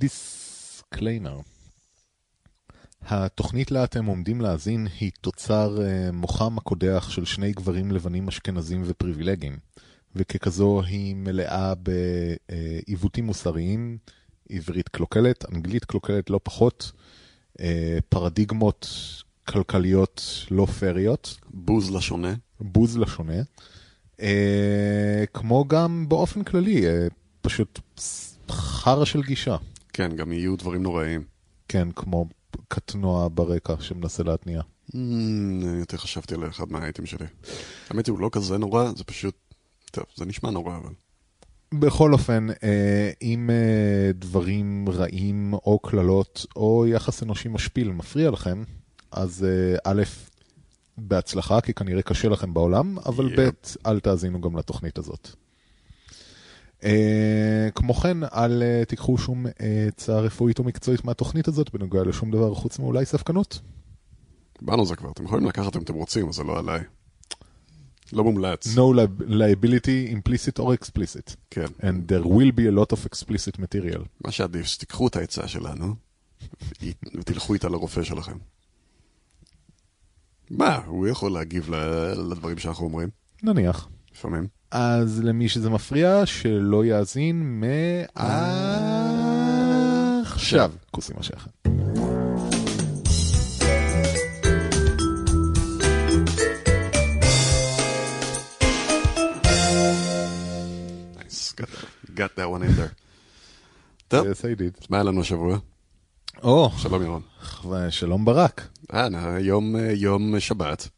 disclaimer. התוכנית לה אתם עומדים להאזין היא תוצר uh, מוחם הקודח של שני גברים לבנים אשכנזים ופריבילגיים, וככזו היא מלאה בעיוותים מוסריים, עברית קלוקלת, אנגלית קלוקלת לא פחות, uh, פרדיגמות כלכליות לא פריות. בוז לשונה. בוז לשונה. Uh, כמו גם באופן כללי, פשוט חרא של גישה. כן, גם יהיו דברים נוראים. כן, כמו קטנוע ברקע שמנסה להתניע. Mm, יותר חשבתי על אחד מהאייטים שלי. האמת היא, הוא לא כזה נורא, זה פשוט... טוב, זה נשמע נורא, אבל... בכל אופן, אה, אם אה, דברים רעים או קללות או יחס אנושי משפיל מפריע לכם, אז אה, א', בהצלחה, כי כנראה קשה לכם בעולם, אבל Yep. ב', אל תאזינו גם לתוכנית הזאת. אה, כמו כן, אל אה, תיקחו שום אה, עצה רפואית או מקצועית מהתוכנית הזאת בנוגע לשום דבר חוץ מאולי ספקנות. באנו זה כבר, אתם יכולים לקחת אם אתם רוצים, אבל זה לא עליי. לא מומלץ. No li- liability, implicit or explicit. כן. And there will be a lot of explicit material. מה שעדיף, שתיקחו את העצה שלנו, ותלכו איתה לרופא שלכם. מה, הוא יכול להגיב לדברים שאנחנו אומרים, נניח. לפעמים. אז למי שזה מפריע, שלא יאזין מעכשיו. כוסים השחר. Got, that one in there. טוב, Yes. מה היה לנו השבוע? או, שלום ירון. שלום ברק. אה, יום, אה, יום שבת.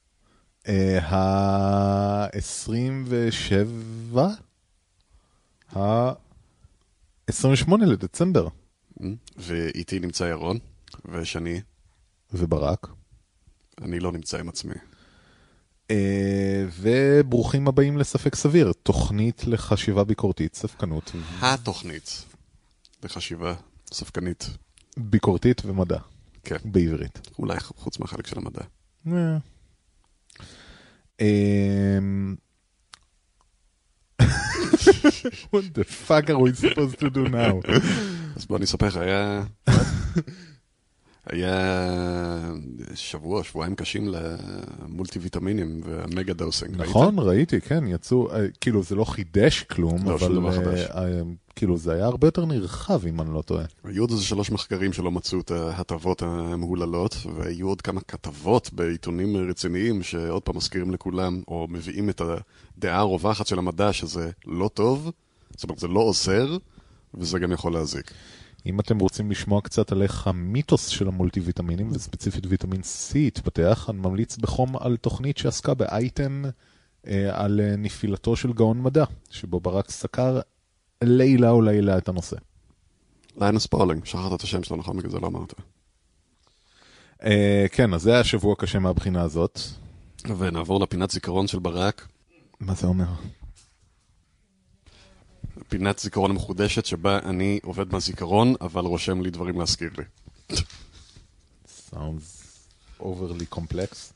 ה-27? ה-28 לדצמבר. Mm, ואיתי נמצא ירון, ושני, וברק. אני לא נמצא עם עצמי. אה, וברוכים הבאים לספק סביר, תוכנית לחשיבה ביקורתית, ספקנות, התוכנית לחשיבה ספקנית. ביקורתית ומדע, כן, בעברית. אולי חוץ מהחלק של המדע. אה. אמ, What the fuck are we supposed to do now? אז בוא אני אספר לך, היה... היה שבוע, שבועיים קשים למולטי ויטמינים והמגה דוסינג. נכון, ראיתי, כן, יצאו, אה, כאילו זה לא חידש כלום, לא, אבל. אה, כאילו זה היה הרבה יותר נרחב, אם אני לא טועה. היו עוד איזה שלוש מחקרים שלא מצאו את ההטבות המהוללות, והיו עוד כמה כתבות בעיתונים רציניים שעוד פעם מזכירים לכולם, או מביאים את הדעה הרווחת של המדע שזה לא טוב, זאת אומרת זה לא עוזר, וזה גם יכול להזיק. אם אתם רוצים לשמוע קצת על איך המיתוס של המולטי ויטמינים, וספציפית ויטמין C התפתח, אני ממליץ בחום על תוכנית שעסקה באייטם אה, על אה, נפילתו של גאון מדע, שבו ברק סקר לילה או לילה את הנושא. ליינוס פולינג, שכחת את השם שלו, נכון? בגלל זה לא אמרת. אה, כן, אז זה היה שבוע קשה מהבחינה הזאת. ונעבור לפינת זיכרון של ברק, מה זה אומר? פינת זיכרון המחודשת שבה אני עובד מהזיכרון, אבל רושם לי דברים להזכיר לי. Sounds overly complex.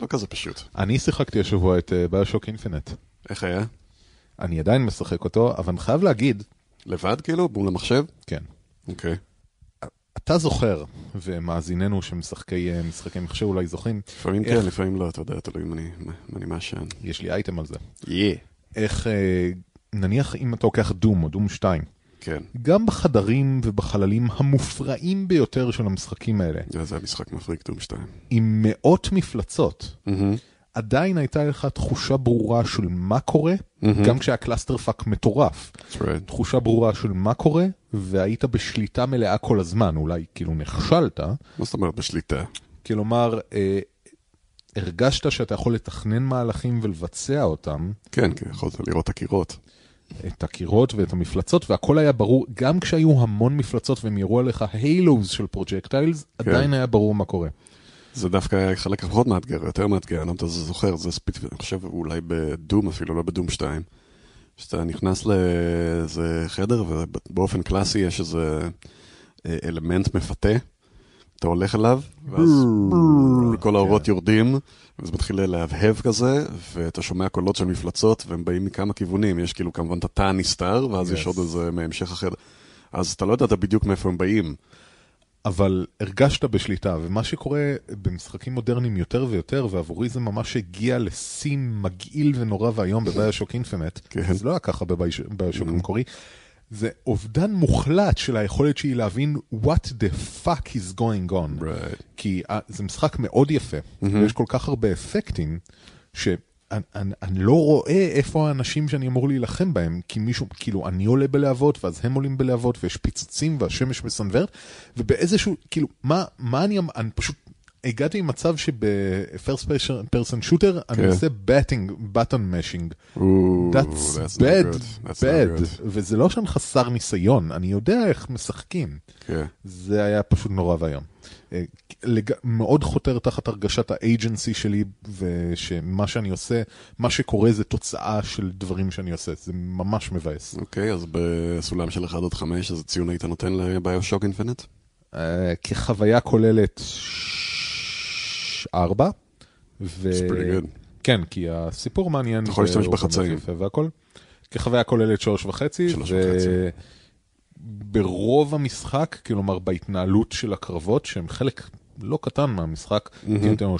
לא כזה פשוט. אני שיחקתי השבוע את ביושוק אינפינט. איך היה? אני עדיין משחק אותו, אבל אני חייב להגיד, לבד כאילו? מול המחשב? כן, אוקיי. אתה זוכר, ומאזיננו שמשחקי אה, משחקי מחשב אולי זוכרים, לפעמים כן, לפעמים לא, אתה יודע, תלוי אם אני- מעשן. יש לי אייטם על זה. יא. איך, אה, נניח אם אתה לוקח דום או דום 2, כן. גם בחדרים ובחללים המופרעים ביותר של המשחקים האלה, זה היה משחק מפריק דום 2. עם מאות מפלצות, עדיין הייתה לך תחושה ברורה של מה קורה, גם כשהיה clusterfuck מטורף. Right. תחושה ברורה של מה קורה, והיית בשליטה מלאה כל הזמן, אולי כאילו נכשלת, מה זאת אומרת בשליטה? כלומר, אה, הרגשת שאתה יכול לתכנן מהלכים ולבצע אותם, כן, כי יכולת לראות את הקירות. את הקירות ואת המפלצות, והכל היה ברור, גם כשהיו המון מפלצות והם ירו עליך הילוז של projectiles, עדיין היה ברור מה קורה. זה דווקא היה חלק פחות מאתגר, יותר מאתגר, אני לא יודע אם אתה זוכר, זה ספציפית, אני חושב אולי בדום אפילו, לא בדום 2, שאתה נכנס לאיזה חדר ובאופן קלאסי יש איזה אה, אלמנט מפתה, אתה הולך אליו, ואז כל האורות יורדים, וזה מתחיל להבהב כזה, ואתה שומע קולות של מפלצות, והם באים מכמה כיוונים, יש כאילו כמובן את התא הנסתר, ואז יש Yes. עוד איזה מהמשך החדר. אז אתה לא יודעת בדיוק מאיפה הם באים. אבל הרגשת בשליטה, ומה שקורה במשחקים מודרניים יותר ויותר, ועבורי זה ממש הגיע לשיא מגעיל ונורא ואיום בביושוק אינפינט, כן. זה לא היה ככה בביושוק Mhm. המקורי, זה אובדן מוחלט של היכולת שלי להבין what the fuck is going on. Right. כי uh, זה משחק מאוד יפה, ויש כל כך הרבה אפקטים, שאני אני, אני לא רואה איפה האנשים שאני אמור להילחם בהם, כי מישהו, כאילו, אני עולה בלהבות, ואז הם עולים בלהבות, ויש פיצוצים, והשמש מסנוורת, ובאיזשהו, כאילו, מה, מה אני, אני פשוט... הגעתי למצב שב-first person shooter אני כן. עושה button mashing. Ooh, That's bad, bad. וזה לא שאני חסר ניסיון, אני יודע איך משחקים. כן. זה היה פשוט נורא ואיום. אה, לג... מאוד חותר תחת הרגשת האג'נסי שלי, ושמה שאני עושה, מה שקורה זה תוצאה של דברים שאני עושה, זה ממש מבאס. אוקיי, אז בסולם של 1 עד 5, איזה ציון היית נותן לביושוק אינפינט? אה, כחוויה כוללת ארבע. ו... כן, כי הסיפור מעניין. אתה יכול להשתמש בחצאים. והכל. כחוויה כוללת שלוש וחצי. שלוש וחצי. ברוב המשחק, כלומר בהתנהלות של הקרבות, שהם חלק לא קטן מהמשחק, הייתי נותן לו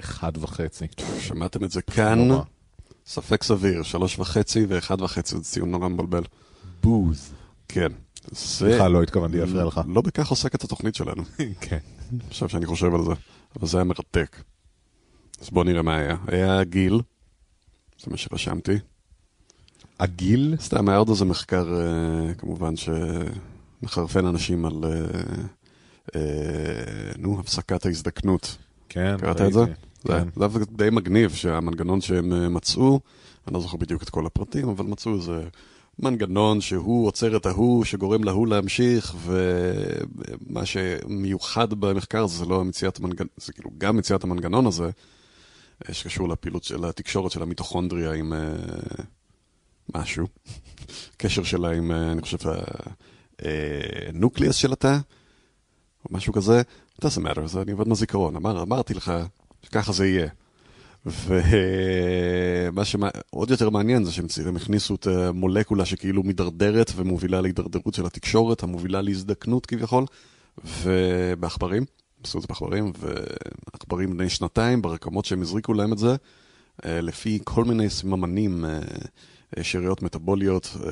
אחד וחצי. שמעתם את זה כאן. ספק סביר, שלוש וחצי ואחד וחצי, זה ציון נורא מבלבל. בוז. כן. סליחה, לא התכוונתי להפריע לך. לא בכך עוסקת התוכנית שלנו. כן. עכשיו שאני חושב על זה, אבל זה היה מרתק. אז בואו נראה מה היה. היה גיל, זה מה שרשמתי. הגיל, סתם, היה עוד איזה מחקר, אה, כמובן, שמחרפן אנשים על, אה, אה, נו, הפסקת ההזדקנות. כן, קראת את זה? כן. זה היה די מגניב שהמנגנון שהם מצאו, אני לא זוכר בדיוק את כל הפרטים, אבל מצאו איזה מנגנון שהוא עוצר את ההוא, שגורם להוא להמשיך, ומה שמיוחד במחקר זה לא מציאת המנגנון, זה כאילו גם מציאת המנגנון הזה, אה, שקשור לפעילות של התקשורת של המיטוכונדריה עם אה, משהו, קשר שלה עם, אה, אני חושב, הנוקליאס של התא, או משהו כזה, it doesn't matter, זה אני עובד מהזיכרון, אמר, אמרתי לך שככה זה יהיה. ומה שעוד יותר מעניין זה שהם צעירים הכניסו את המולקולה שכאילו מידרדרת ומובילה להידרדרות של התקשורת, המובילה להזדקנות כביכול, ובעכברים, עשו את זה בעכברים, ועכברים בני שנתיים, ברקמות שהם הזריקו להם את זה, אה, לפי כל מיני סממנים, אה, אה, שאריות מטבוליות אה,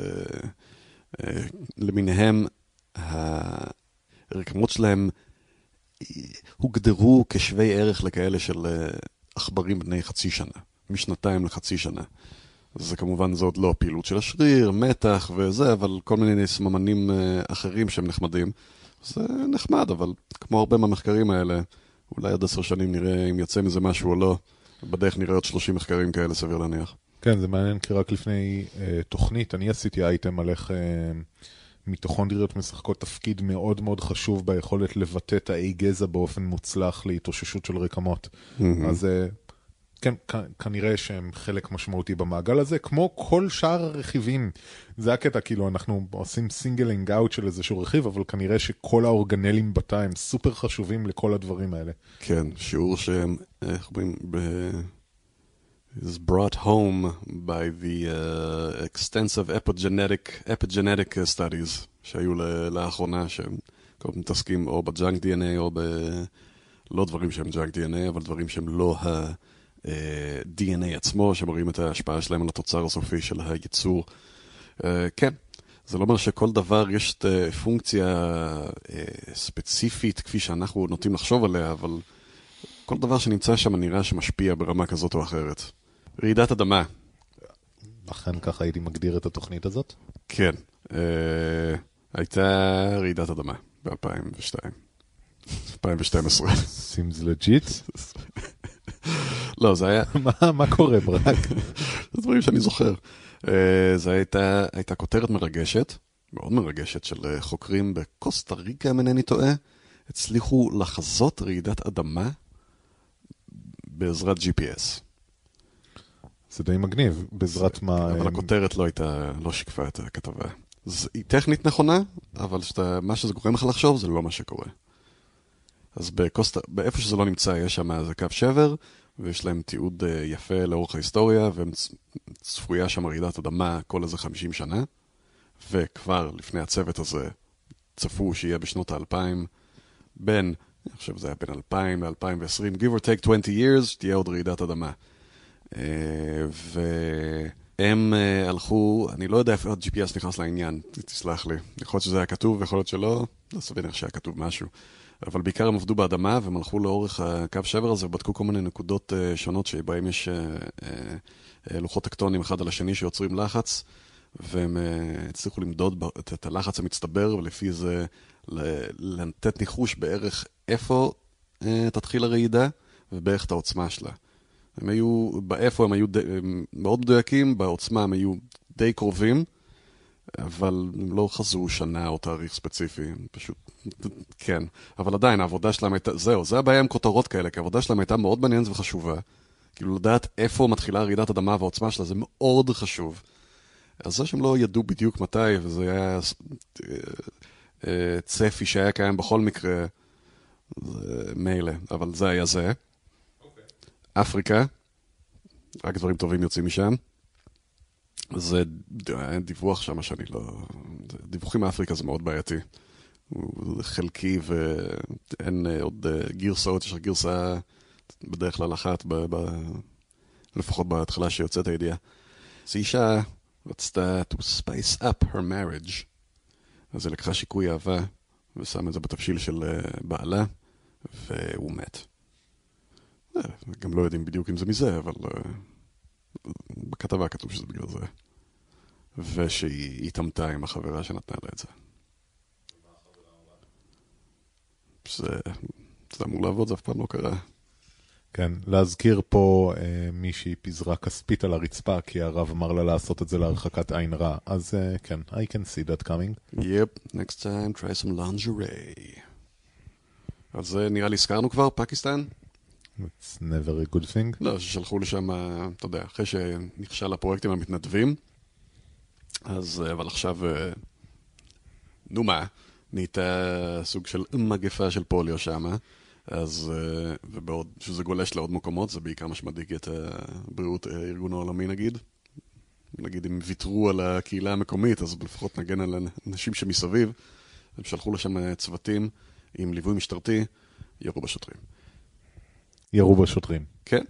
אה, למיניהם, הרקמות שלהם הוגדרו כשווי ערך לכאלה של אה, עכברים בני חצי שנה, משנתיים לחצי שנה. זה כמובן זה עוד לא הפעילות של השריר, מתח וזה, אבל כל מיני סממנים אה, אחרים שהם נחמדים. זה נחמד, אבל כמו הרבה מהמחקרים האלה, אולי עוד עשר שנים נראה אם יצא מזה משהו או לא. בדרך נראה עוד 30 מחקרים כאלה, סביר להניח. כן, זה מעניין, כי רק לפני אה, תוכנית, אני עשיתי אייטם על איך אה, מיטוכונדריות משחקות תפקיד מאוד מאוד חשוב ביכולת לבטא תאי גזע באופן מוצלח להתאוששות של רקמות. אז אה, כן, כנראה שהם חלק משמעותי במעגל הזה, כמו כל שאר הרכיבים. זה הקטע, כאילו, אנחנו עושים singling out של איזשהו רכיב, אבל כנראה שכל האורגנלים בתא הם סופר חשובים לכל הדברים האלה. כן, שיעור ש-, איך אומרים, ב... is brought home by the uh, extensive epigenetic, epigenetic studies שהיו לאחרונה, שהם כל הזמן מתעסקים או ב junk DNA או ב... לא דברים שהם junk DNA, אבל דברים שהם לא ה-DNA עצמו, שמראים את ההשפעה שלהם על התוצר הסופי של הייצור. Uh, כן, זה לא אומר שכל דבר יש את uh, פונקציה ספציפית כפי שאנחנו נוטים לחשוב עליה, אבל כל דבר שנמצא שם נראה שמשפיע ברמה כזאת או אחרת. רעידת אדמה, אכן ככה הייתי מגדיר את התוכנית הזאת. כן. אה, הייתה רעידת אדמה ב-2002. 2012. seems legit. לא, זה היה, מה- קורה ברק? זה דברים שאני זוכר. אה, הייתה, הייתה כותרת מרגשת, מאוד מרגשת, של אה, חוקרים בקוסטה ריקה, אם אינני טועה, הצליחו לחזות רעידת אדמה בעזרת GPS. זה די מגניב, בעזרת מה... אבל הכותרת לא הייתה, לא שיקפה את הכתבה. היא טכנית נכונה, אבל שאתה, מה שזה גורם לך לחשוב זה לא מה שקורה. אז בקוסטה, באיפה שזה לא נמצא, יש שם איזה קו שבר, ויש להם תיעוד אה, יפה לאורך ההיסטוריה, וצפויה שם רעידת אדמה כל איזה 50 שנה. וכבר לפני הצוות הזה צפו שיהיה בשנות האלפיים, בין, אני חושב שזה היה בין 2000 ל-2020, give or take 20 years, תהיה עוד רעידת אדמה. אה, והם אה, הלכו, אני לא יודע איפה ה-GPS נכנס לעניין, תסלח לי. יכול להיות שזה היה כתוב, יכול להיות שלא, לא סביר שהיה כתוב משהו. אבל בעיקר הם עבדו באדמה, והם הלכו לאורך הקו שבר הזה ובדקו כל מיני נקודות uh, שונות שבהם יש לוחות טקטונים אחד על השני שיוצרים לחץ, והם הצליחו למדוד את, הלחץ המצטבר, ולפי זה לתת ניחוש בערך איפה תתחיל הרעידה ובערך את העוצמה שלה. הם היו, באיפה הם היו די, הם מאוד מדויקים, בעוצמה הם היו די קרובים. אבל הם לא חזו שנה או תאריך ספציפי, פשוט, כן. אבל עדיין, העבודה שלהם הייתה, זהו, זה הבעיה עם כותרות כאלה, כי העבודה שלהם הייתה מאוד מעניינת וחשובה. כאילו, לדעת איפה מתחילה רעידת אדמה והעוצמה שלה, זה מאוד חשוב. אז זה שהם לא ידעו בדיוק מתי, וזה היה אה, אה, צפי שהיה קיים בכל מקרה, זה מילא, אבל זה היה זה. אפריקה, רק דברים טובים יוצאים משם. זה דיווח שם שאני לא... דיווחים מאפריקה זה מאוד בעייתי. הוא חלקי ואין אה, עוד אה, גרסאות, יש רק גרסה בדרך כלל אחת, ב, ב, לפחות בהתחלה שיוצאת הידיעה. אז אישה רצתה to spice up her marriage, אז היא לקחה שיקוי אהבה ושם את זה בתבשיל של אה, בעלה, והוא מת. גם לא יודעים בדיוק אם זה מזה, אבל בכתבה כתוב שזה בגלל זה. ושהיא התעמתה עם החברה שנתנה לה את זה. זה, זה אמור לעבוד, זה אף פעם לא קרה. כן, להזכיר פה אה, מישהי פיזרה כספית על הרצפה, כי הרב אמר לה לעשות את זה להרחקת עין רע. אז אה, כן, I can see that coming. Yep, next time try some lingerie. אז נראה לי הזכרנו כבר, פקיסטן? It's never a good thing. לא, ששלחו לשם, אתה יודע, אחרי שנכשל הפרויקטים המתנדבים, אז, אבל עכשיו, אה, נו מה, נהייתה סוג של מגפה של פוליו שם, אז, אה, ובעוד שזה גולש לעוד מקומות, זה בעיקר מה שמדאיג את הבריאות הארגון העולמי נגיד. נגיד אם ויתרו על הקהילה המקומית, אז לפחות נגן על אנשים שמסביב. הם שלחו לשם צוותים עם ליווי משטרתי, ירו בשוטרים. ירו בשוטרים. כן.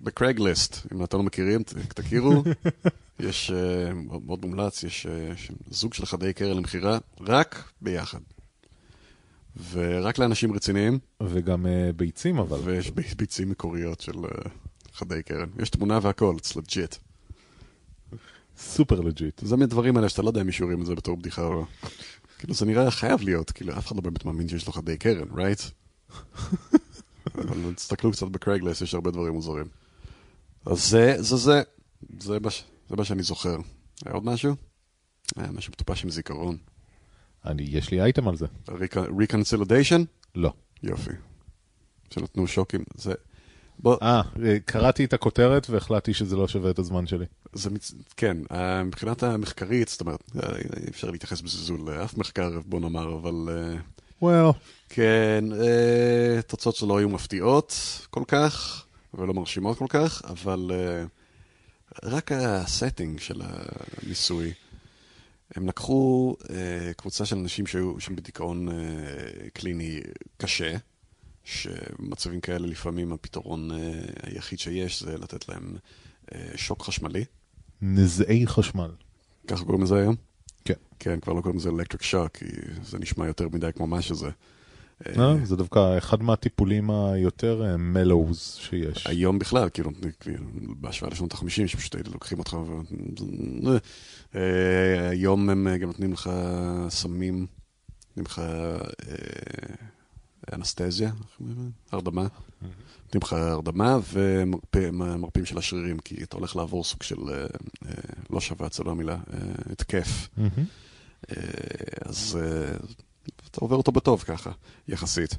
ובקרייגליסט, אם אתם לא מכירים, תכירו, יש, uh, מאוד מומלץ, יש uh, זוג של חדי קרן למכירה, רק ביחד. ורק לאנשים רציניים. וגם uh, ביצים אבל. ויש ביצים מקוריות של חדי קרן. יש תמונה והכל, it's legit. סופר legit. זה מהדברים האלה שאתה לא יודע אם מישהו יורים את זה בתור בדיחה או לא. כאילו זה נראה חייב להיות, כאילו אף אחד לא באמת מאמין שיש לו חדי קרן, right? אבל תסתכלו קצת בקרייגלס, יש הרבה דברים מוזרים. אז זה, זה, זה, זה מה, זה מה שאני זוכר. היה עוד משהו? היה משהו מטופש עם זיכרון. אני, יש לי אייטם על זה. reconsolidation? לא. יופי. שנתנו שוקים, זה... בוא... אה, קראתי את הכותרת והחלטתי שזה לא שווה את הזמן שלי. זה מצ... כן, אה, מבחינת המחקרית, זאת אומרת, אי אה, אפשר להתייחס בזלזול לאף מחקר, בוא נאמר, אבל... well. כן, אה, תוצאות שלו היו מפתיעות כל כך, ולא מרשימות כל כך, אבל אה, רק הסטינג של הניסוי, הם לקחו אה, קבוצה של אנשים שהיו שם בדיכאון אה, קליני קשה, שמצבים כאלה לפעמים הפתרון אה, היחיד שיש זה לתת להם אה, שוק חשמלי. נזעי חשמל. ככה קוראים לזה היום? כן. כן, כבר לא קוראים לזה electric shock, כי זה נשמע יותר מדי כמו מה שזה. לא, זה דווקא אחד מהטיפולים היותר מלוז שיש. היום בכלל, כאילו, בהשוואה לשנות ה-50, שפשוט לוקחים אותך ו... היום הם גם נותנים לך סמים, נותנים לך אנסטזיה, הרדמה. נותנים לך הרדמה ומרפאים של השרירים, כי אתה הולך לעבור סוג של, לא שבץ, זה לא המילה, התקף. אז אתה עובר אותו בטוב ככה, יחסית.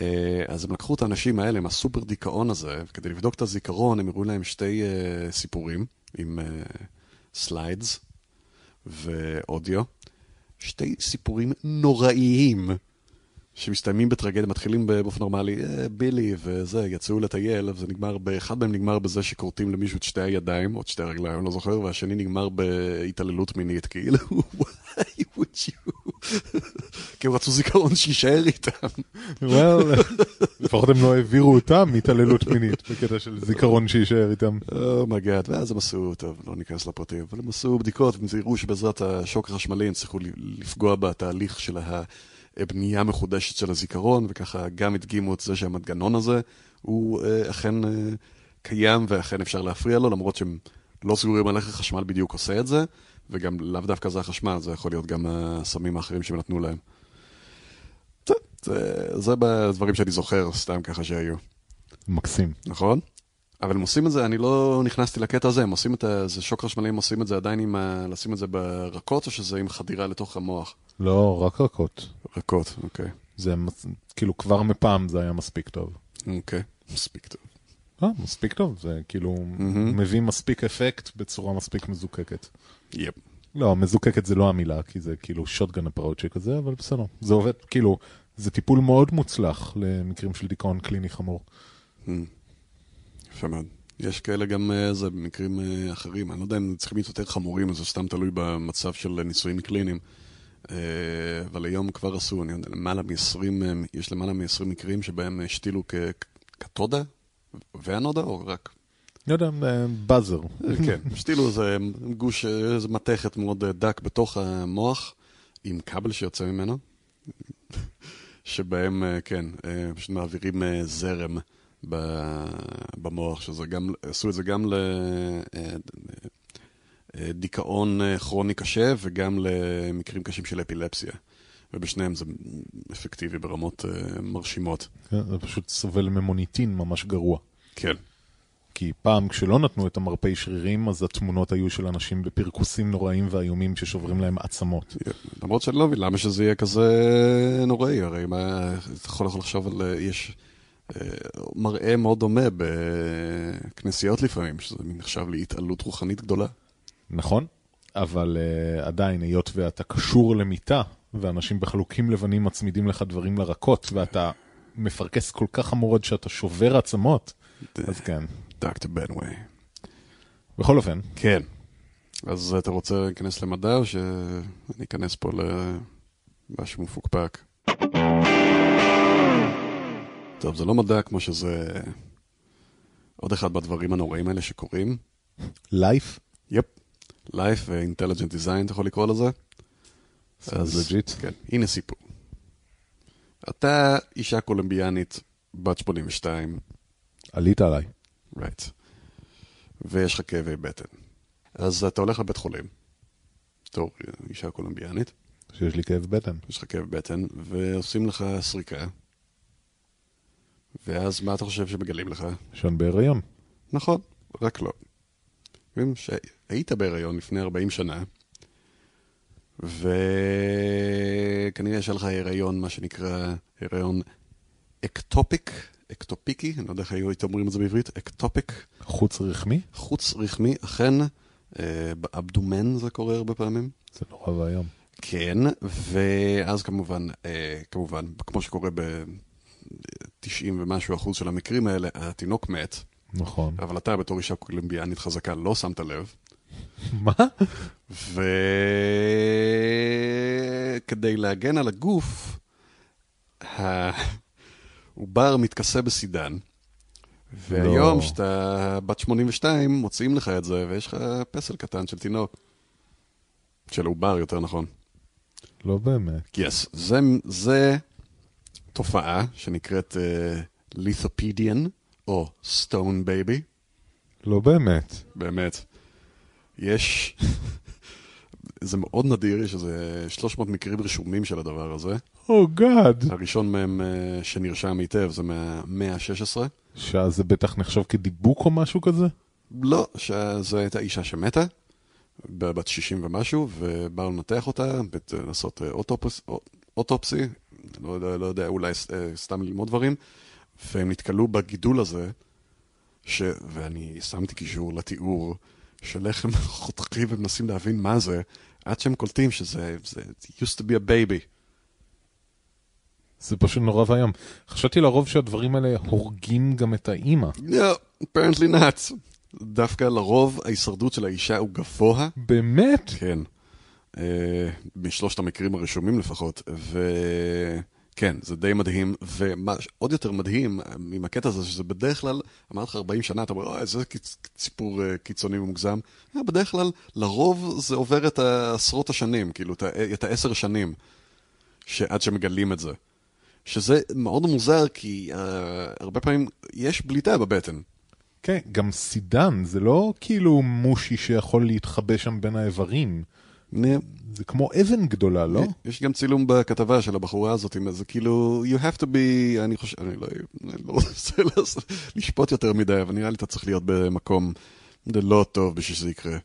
אה, אז הם לקחו את האנשים האלה עם הסופר דיכאון הזה, וכדי לבדוק את הזיכרון הם הראו להם שתי סיפורים עם slides ואודיו. שתי סיפורים נוראיים, שמסתיימים בטרגדיה, מתחילים באופן נורמלי, אה, בילי וזה, יצאו לטייל, וזה נגמר, אחד מהם נגמר בזה שכורתים למישהו את שתי הידיים, או את שתי הרגליים, אני לא זוכר, והשני נגמר בהתעללות מינית, כאילו, why would you? כי הם רצו זיכרון שיישאר איתם. well, לפחות הם לא העבירו אותם מהתעללות מינית, בקטע של זיכרון שיישאר איתם. oh my god, ואז הם עשו, טוב, לא ניכנס לפרטים, אבל הם עשו בדיקות, והם זיהרו שבעזרת השוק החשמלי הם צריכו לפגוע בתהליך של ה... בנייה מחודשת של הזיכרון, וככה גם הדגימו את זה שהמנגנון הזה הוא אה, אכן אה, קיים ואכן אפשר להפריע לו, למרות שהם לא סגורים על איך החשמל בדיוק עושה את זה, וגם לאו דווקא זה החשמל, זה יכול להיות גם הסמים האחרים שהם נתנו להם. זה, זה, זה בדברים שאני זוכר, סתם ככה שהיו. מקסים. נכון? אבל הם עושים את זה, אני לא נכנסתי לקטע הזה, הם עושים את זה, שוק חשמלי, הם עושים את זה עדיין עם, לשים את זה ברקות, או שזה עם חדירה לתוך המוח? לא, רק רכות. רכות, אוקיי. זה כאילו כבר מפעם זה היה מספיק טוב. אוקיי, מספיק טוב. אה, מספיק טוב, זה כאילו mm-hmm. מביא מספיק אפקט בצורה מספיק מזוקקת. יפ. לא, מזוקקת זה לא המילה, כי זה כאילו שוטגן אפראוצ'י כזה, אבל בסדר. זה עובד, כאילו, זה טיפול מאוד מוצלח למקרים של דיכאון קליני חמור. Mm. יפה מאוד. יש כאלה גם, זה במקרים אחרים, אני לא יודע אם צריכים להיות יותר חמורים, זה סתם תלוי במצב של ניסויים קליניים. אבל היום כבר עשו, אני יודע, למעלה מ-20, יש למעלה מ-20 מקרים שבהם השתילו כקתודה ואנודה, או רק? לא יודע, באזר. כן, השתילו איזה גוש, איזה מתכת מאוד דק בתוך המוח, עם כבל שיוצא ממנו, שבהם, כן, פשוט מעבירים זרם. במוח, שזה גם, עשו את זה גם לדיכאון כרוני קשה וגם למקרים קשים של אפילפסיה. ובשניהם זה אפקטיבי ברמות מרשימות. כן, זה פשוט סובל ממוניטין ממש גרוע. כן. כי פעם כשלא נתנו את המרפאי שרירים, אז התמונות היו של אנשים בפרכוסים נוראים ואיומים ששוברים להם עצמות. למרות שאני לא מבין למה שזה יהיה כזה נוראי, הרי מה, אתה יכול לחשוב על, יש... מראה מאוד דומה בכנסיות לפעמים, שזה נחשב להתעלות רוחנית גדולה. נכון, אבל uh, עדיין, היות ואתה קשור למיטה, ואנשים בחלוקים לבנים מצמידים לך דברים לרקות, ואתה מפרכס כל כך חמור עד שאתה שובר עצמות, אז כן. דוקטור בנווי. בכל אופן. כן. אז אתה רוצה להיכנס למדע, או שאני אכנס פה למשהו מפוקפק? טוב, זה לא מדע כמו שזה עוד אחד בדברים הנוראים האלה שקורים. life? yep. life ו intelligent design, אתה יכול לקרוא לזה? אז legit. כן, הנה סיפור. אתה אישה קולומביאנית, בת 82. עלית עליי. right. ויש לך כאבי בטן. אז אתה הולך לבית חולים, בתור אישה קולומביאנית. שיש לי כאב בטן. יש לך כאב בטן, ועושים לך סריקה. ואז מה אתה חושב שמגלים לך? שאני בהיריון. נכון, רק לא. שהיית בהיריון לפני 40 שנה, וכנראה יש לך הריון, מה שנקרא הריון ectopic, אקטופיקי, אני לא יודע איך היית אומרים את זה בעברית, ectopic. חוץ רחמי? חוץ רחמי, אכן, אה, ב abdomen זה קורה הרבה פעמים. זה נורא ואיום. כן, ואז כמובן, אה, כמובן, כמו שקורה ב... 90 ומשהו אחוז של המקרים האלה, התינוק מת. נכון. אבל אתה בתור אישה קולומביאנית חזקה לא שמת לב. מה? וכדי להגן על הגוף, העובר מתכסה בסידן. והיום, כשאתה בת 82, מוציאים לך את זה, ויש לך פסל קטן של תינוק. של עובר, יותר נכון. לא באמת. כן, yes, זה, זה תופעה שנקראת lithopedion, uh, או stone baby. לא באמת. באמת. יש, זה מאוד נדיר, יש איזה 300 מקרים רשומים של הדבר הזה. oh god. הראשון מהם uh, שנרשם היטב זה מהמאה ה-16. שזה בטח נחשב כדיבוק או משהו כזה? לא, שזו הייתה אישה שמתה, בת 60 ומשהו, ובאו לנתח אותה, לעשות אוטופס, אוטופסי, לא יודע, לא יודע, אולי סתם ללמוד דברים, והם נתקלו בגידול הזה, ש... ואני שמתי קישור לתיאור של איך הם חותכים ומנסים להבין מה זה, עד שהם קולטים שזה, זה it used to be a baby. זה פשוט נורא ואיום. חשבתי לרוב שהדברים האלה הורגים גם את האימא. No, apparently not. דווקא לרוב ההישרדות של האישה הוא גבוה. באמת? כן. אה, משלושת המקרים הרשומים לפחות. וכן, זה די מדהים. ומה עוד יותר מדהים עם הקטע הזה, שזה בדרך כלל, אמרתי לך 40 שנה, אתה אומר, אוי, קיצ- סיפור אה, קיצוני ומוגזם. אה, בדרך כלל, לרוב זה עובר את עשרות השנים, כאילו, את העשר שנים, שעד שמגלים את זה. שזה מאוד מוזר, כי uh, הרבה פעמים יש בליטה בבטן. כן, גם סידן, זה לא כאילו מושי שיכול להתחבא שם בין האיברים. זה כמו אבן גדולה, לא? יש גם צילום בכתבה של הבחורה הזאת, איזה כאילו, you have to be, אני חושב, אני לא, אני לא רוצה לשפוט יותר מדי, אבל נראה לי אתה צריך להיות במקום לא טוב בשביל שזה יקרה.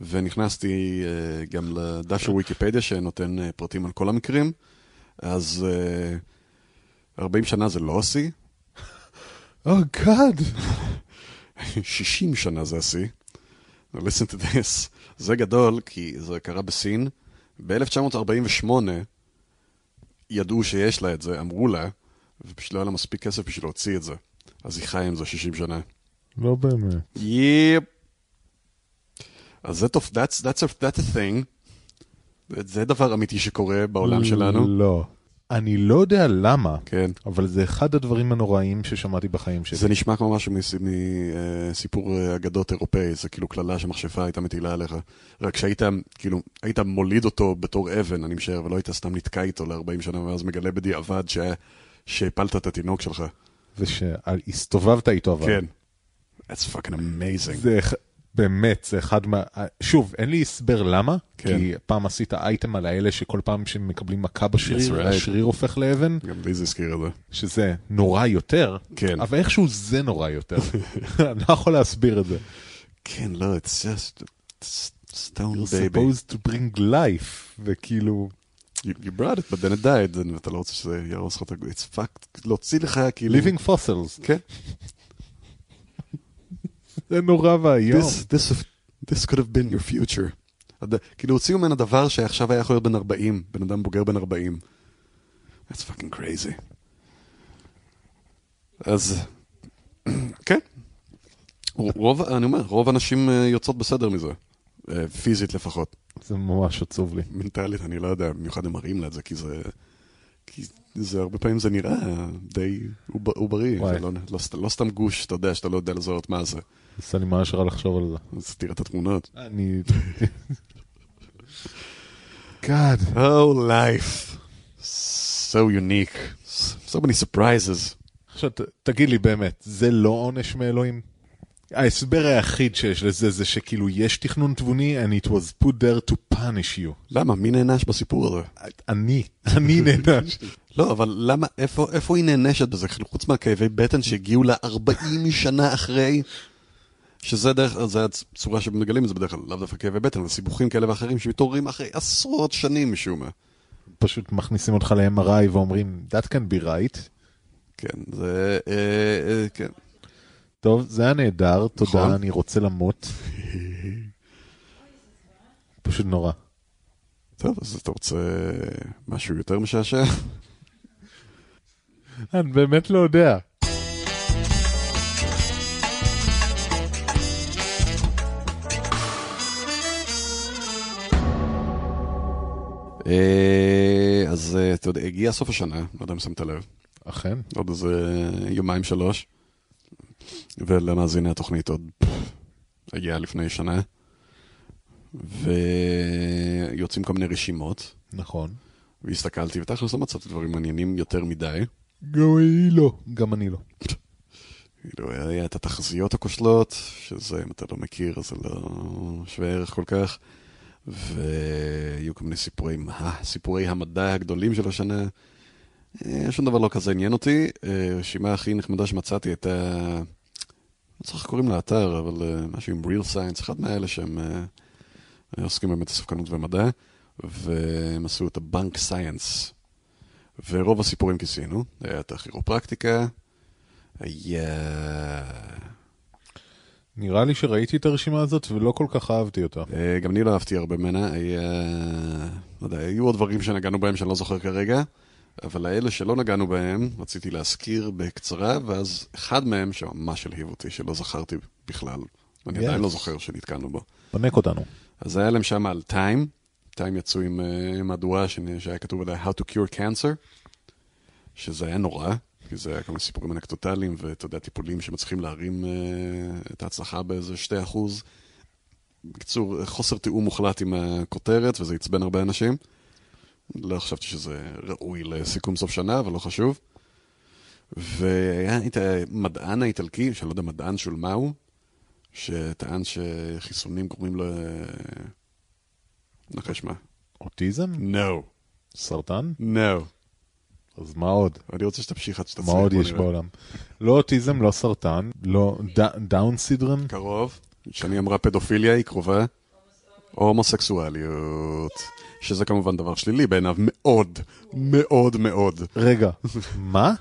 ונכנסתי uh, גם לדף של ויקיפדיה שנותן uh, פרטים על כל המקרים, אז uh, 40 שנה זה לא השיא, Oh God. 60 שנה זה השיא. Listen to this. זה גדול, כי זה קרה בסין. ב-1948 ידעו שיש לה את זה, אמרו לה, ופשוט לא היה לה מספיק כסף בשביל להוציא את זה. אז היא חיה עם זה 60 שנה. לא באמת. יפ. אז זה טוב, that's, that's, a, that's a thing. זה דבר אמיתי שקורה בעולם שלנו. לא. אני לא יודע למה, כן. אבל זה אחד הדברים הנוראים ששמעתי בחיים שלי. זה נשמע כמו משהו מסיפור אה, אגדות אירופאי, זה כאילו קללה שמכשפה הייתה מטילה עליך. רק שהיית, כאילו, היית מוליד אותו בתור אבן, אני משער, ולא היית סתם נתקע איתו ל-40 שנה, ואז מגלה בדיעבד ש- שהפלת את התינוק שלך. ושהסתובבת איתו אבל. כן. That's fucking amazing. זה באמת, זה אחד מה... שוב, אין לי הסבר למה, כן. כי פעם עשית אייטם על האלה שכל פעם שהם מקבלים מכה בשריר, right. השריר הופך לאבן, גם לי זה הזכיר את זה. שזה נורא יותר, כן. אבל איכשהו זה נורא יותר. אני לא יכול להסביר את זה. כן, לא, it's just... stone You're baby. supposed to bring life, וכאילו, You, you brought it, but then it died, ואתה לא רוצה שזה יהרוס לך את ה... It's fucked. להוציא לך כאילו... living fossils, כן. זה נורא ואיום. This, this, this could have been your future. כאילו הוציאו ממנו דבר שעכשיו היה יכול להיות בן 40, בן אדם בוגר בן 40. That's fucking crazy. אז, כן. רוב, אני אומר, רוב הנשים אה, יוצאות בסדר מזה. אה, פיזית לפחות. זה ממש עצוב לי. מנטלית, אני לא יודע, במיוחד הם מראים לה את זה, כי זה... כי זה הרבה פעמים זה נראה די עוב- עוברי, לא, לא, לא סתם גוש, אתה יודע, שאתה לא יודע לזהות מה זה. עושה לי ממש רע לחשוב על זה. אז תראה את התמונות. אני... God. Oh, life. So unique. So many surprises. עכשיו, ת- תגיד לי באמת, זה לא עונש מאלוהים? ההסבר היחיד שיש לזה זה שכאילו יש תכנון תבוני and it was put there to punish you. למה? מי נענש בסיפור הזה? אני, אני נענש. לא, אבל למה, איפה, איפה היא נענשת בזה? חוץ מהכאבי בטן שהגיעו לה 40 שנה אחרי, שזה דרך, זה הצורה שמגלים את זה בדרך כלל, לאו דווקא כאבי בטן, אבל סיבוכים כאלה ואחרים שמתעוררים אחרי עשרות שנים משום מה. פשוט מכניסים אותך ל-MRI ואומרים, that can be right. כן, זה, אה, אה, כן. טוב, זה היה נהדר, נכון. תודה, אני רוצה למות. פשוט נורא. טוב, אז אתה רוצה משהו יותר משעשע? אני באמת לא יודע. אז אה, אתה יודע, הגיע סוף השנה, לא יודע אם שמת לב, אכן? עוד איזה יומיים שלוש, ולמאזיני התוכנית עוד הגיע לפני שנה, ויוצאים כל מיני רשימות, נכון. והסתכלתי, ותכלס לא מצאתי דברים מעניינים יותר מדי. גם אני לא. גם אני לא. כאילו, היה את התחזיות הכושלות, שזה, אם אתה לא מכיר, זה לא שווה ערך כל כך. והיו כל מיני סיפורי, מה, סיפורי המדע הגדולים של השנה. אה, שום דבר לא כזה עניין אותי. אה, הרשימה הכי נחמדה שמצאתי הייתה, לא צריך קוראים לאתר, אבל אה, משהו עם real science, אחד מהאלה שהם עוסקים באמת בספקנות ומדע, והם עשו את הבנק סייאנס. ורוב הסיפורים כיסינו, היה את הכירופרקטיקה, היה... נראה לי שראיתי את הרשימה הזאת ולא כל כך אהבתי אותה. אה, גם אני לא אהבתי הרבה ממנה, היה... לא יודע, היו עוד דברים שנגענו בהם שאני לא זוכר כרגע, אבל האלה שלא נגענו בהם, רציתי להזכיר בקצרה, ואז אחד מהם שממש הלהיב אותי, שלא זכרתי בכלל, ואני Yes. עדיין לא זוכר שנתקענו בו. פנק אותנו. אז היה להם שם על טיים, טיים יצאו עם מהדורה שהיה כתוב עליה How to Cure Cancer, שזה היה נורא, כי זה היה מיני סיפורים אנקדוטליים, ואתה יודע, טיפולים שמצליחים להרים uh, את ההצלחה באיזה 2%. בקיצור, חוסר תיאום מוחלט עם הכותרת, וזה עצבן הרבה אנשים. לא חשבתי שזה ראוי לסיכום סוף שנה, אבל לא חשוב. והיה את המדען האיטלקי, שאני לא יודע מדען של מה הוא, שטען שחיסונים גורמים ל... נחש מה? אוטיזם? No. סרטן? No. אז מה עוד? אני רוצה שתמשיך עד שתצליח. מה עוד יש. בעולם? לא אוטיזם, לא סרטן, לא דאון סידרם? קרוב. כשאני אמרה פדופיליה היא קרובה. הומוסקסואליות. שזה כמובן דבר שלילי בעיניו מאוד, מאוד מאוד. רגע, מה?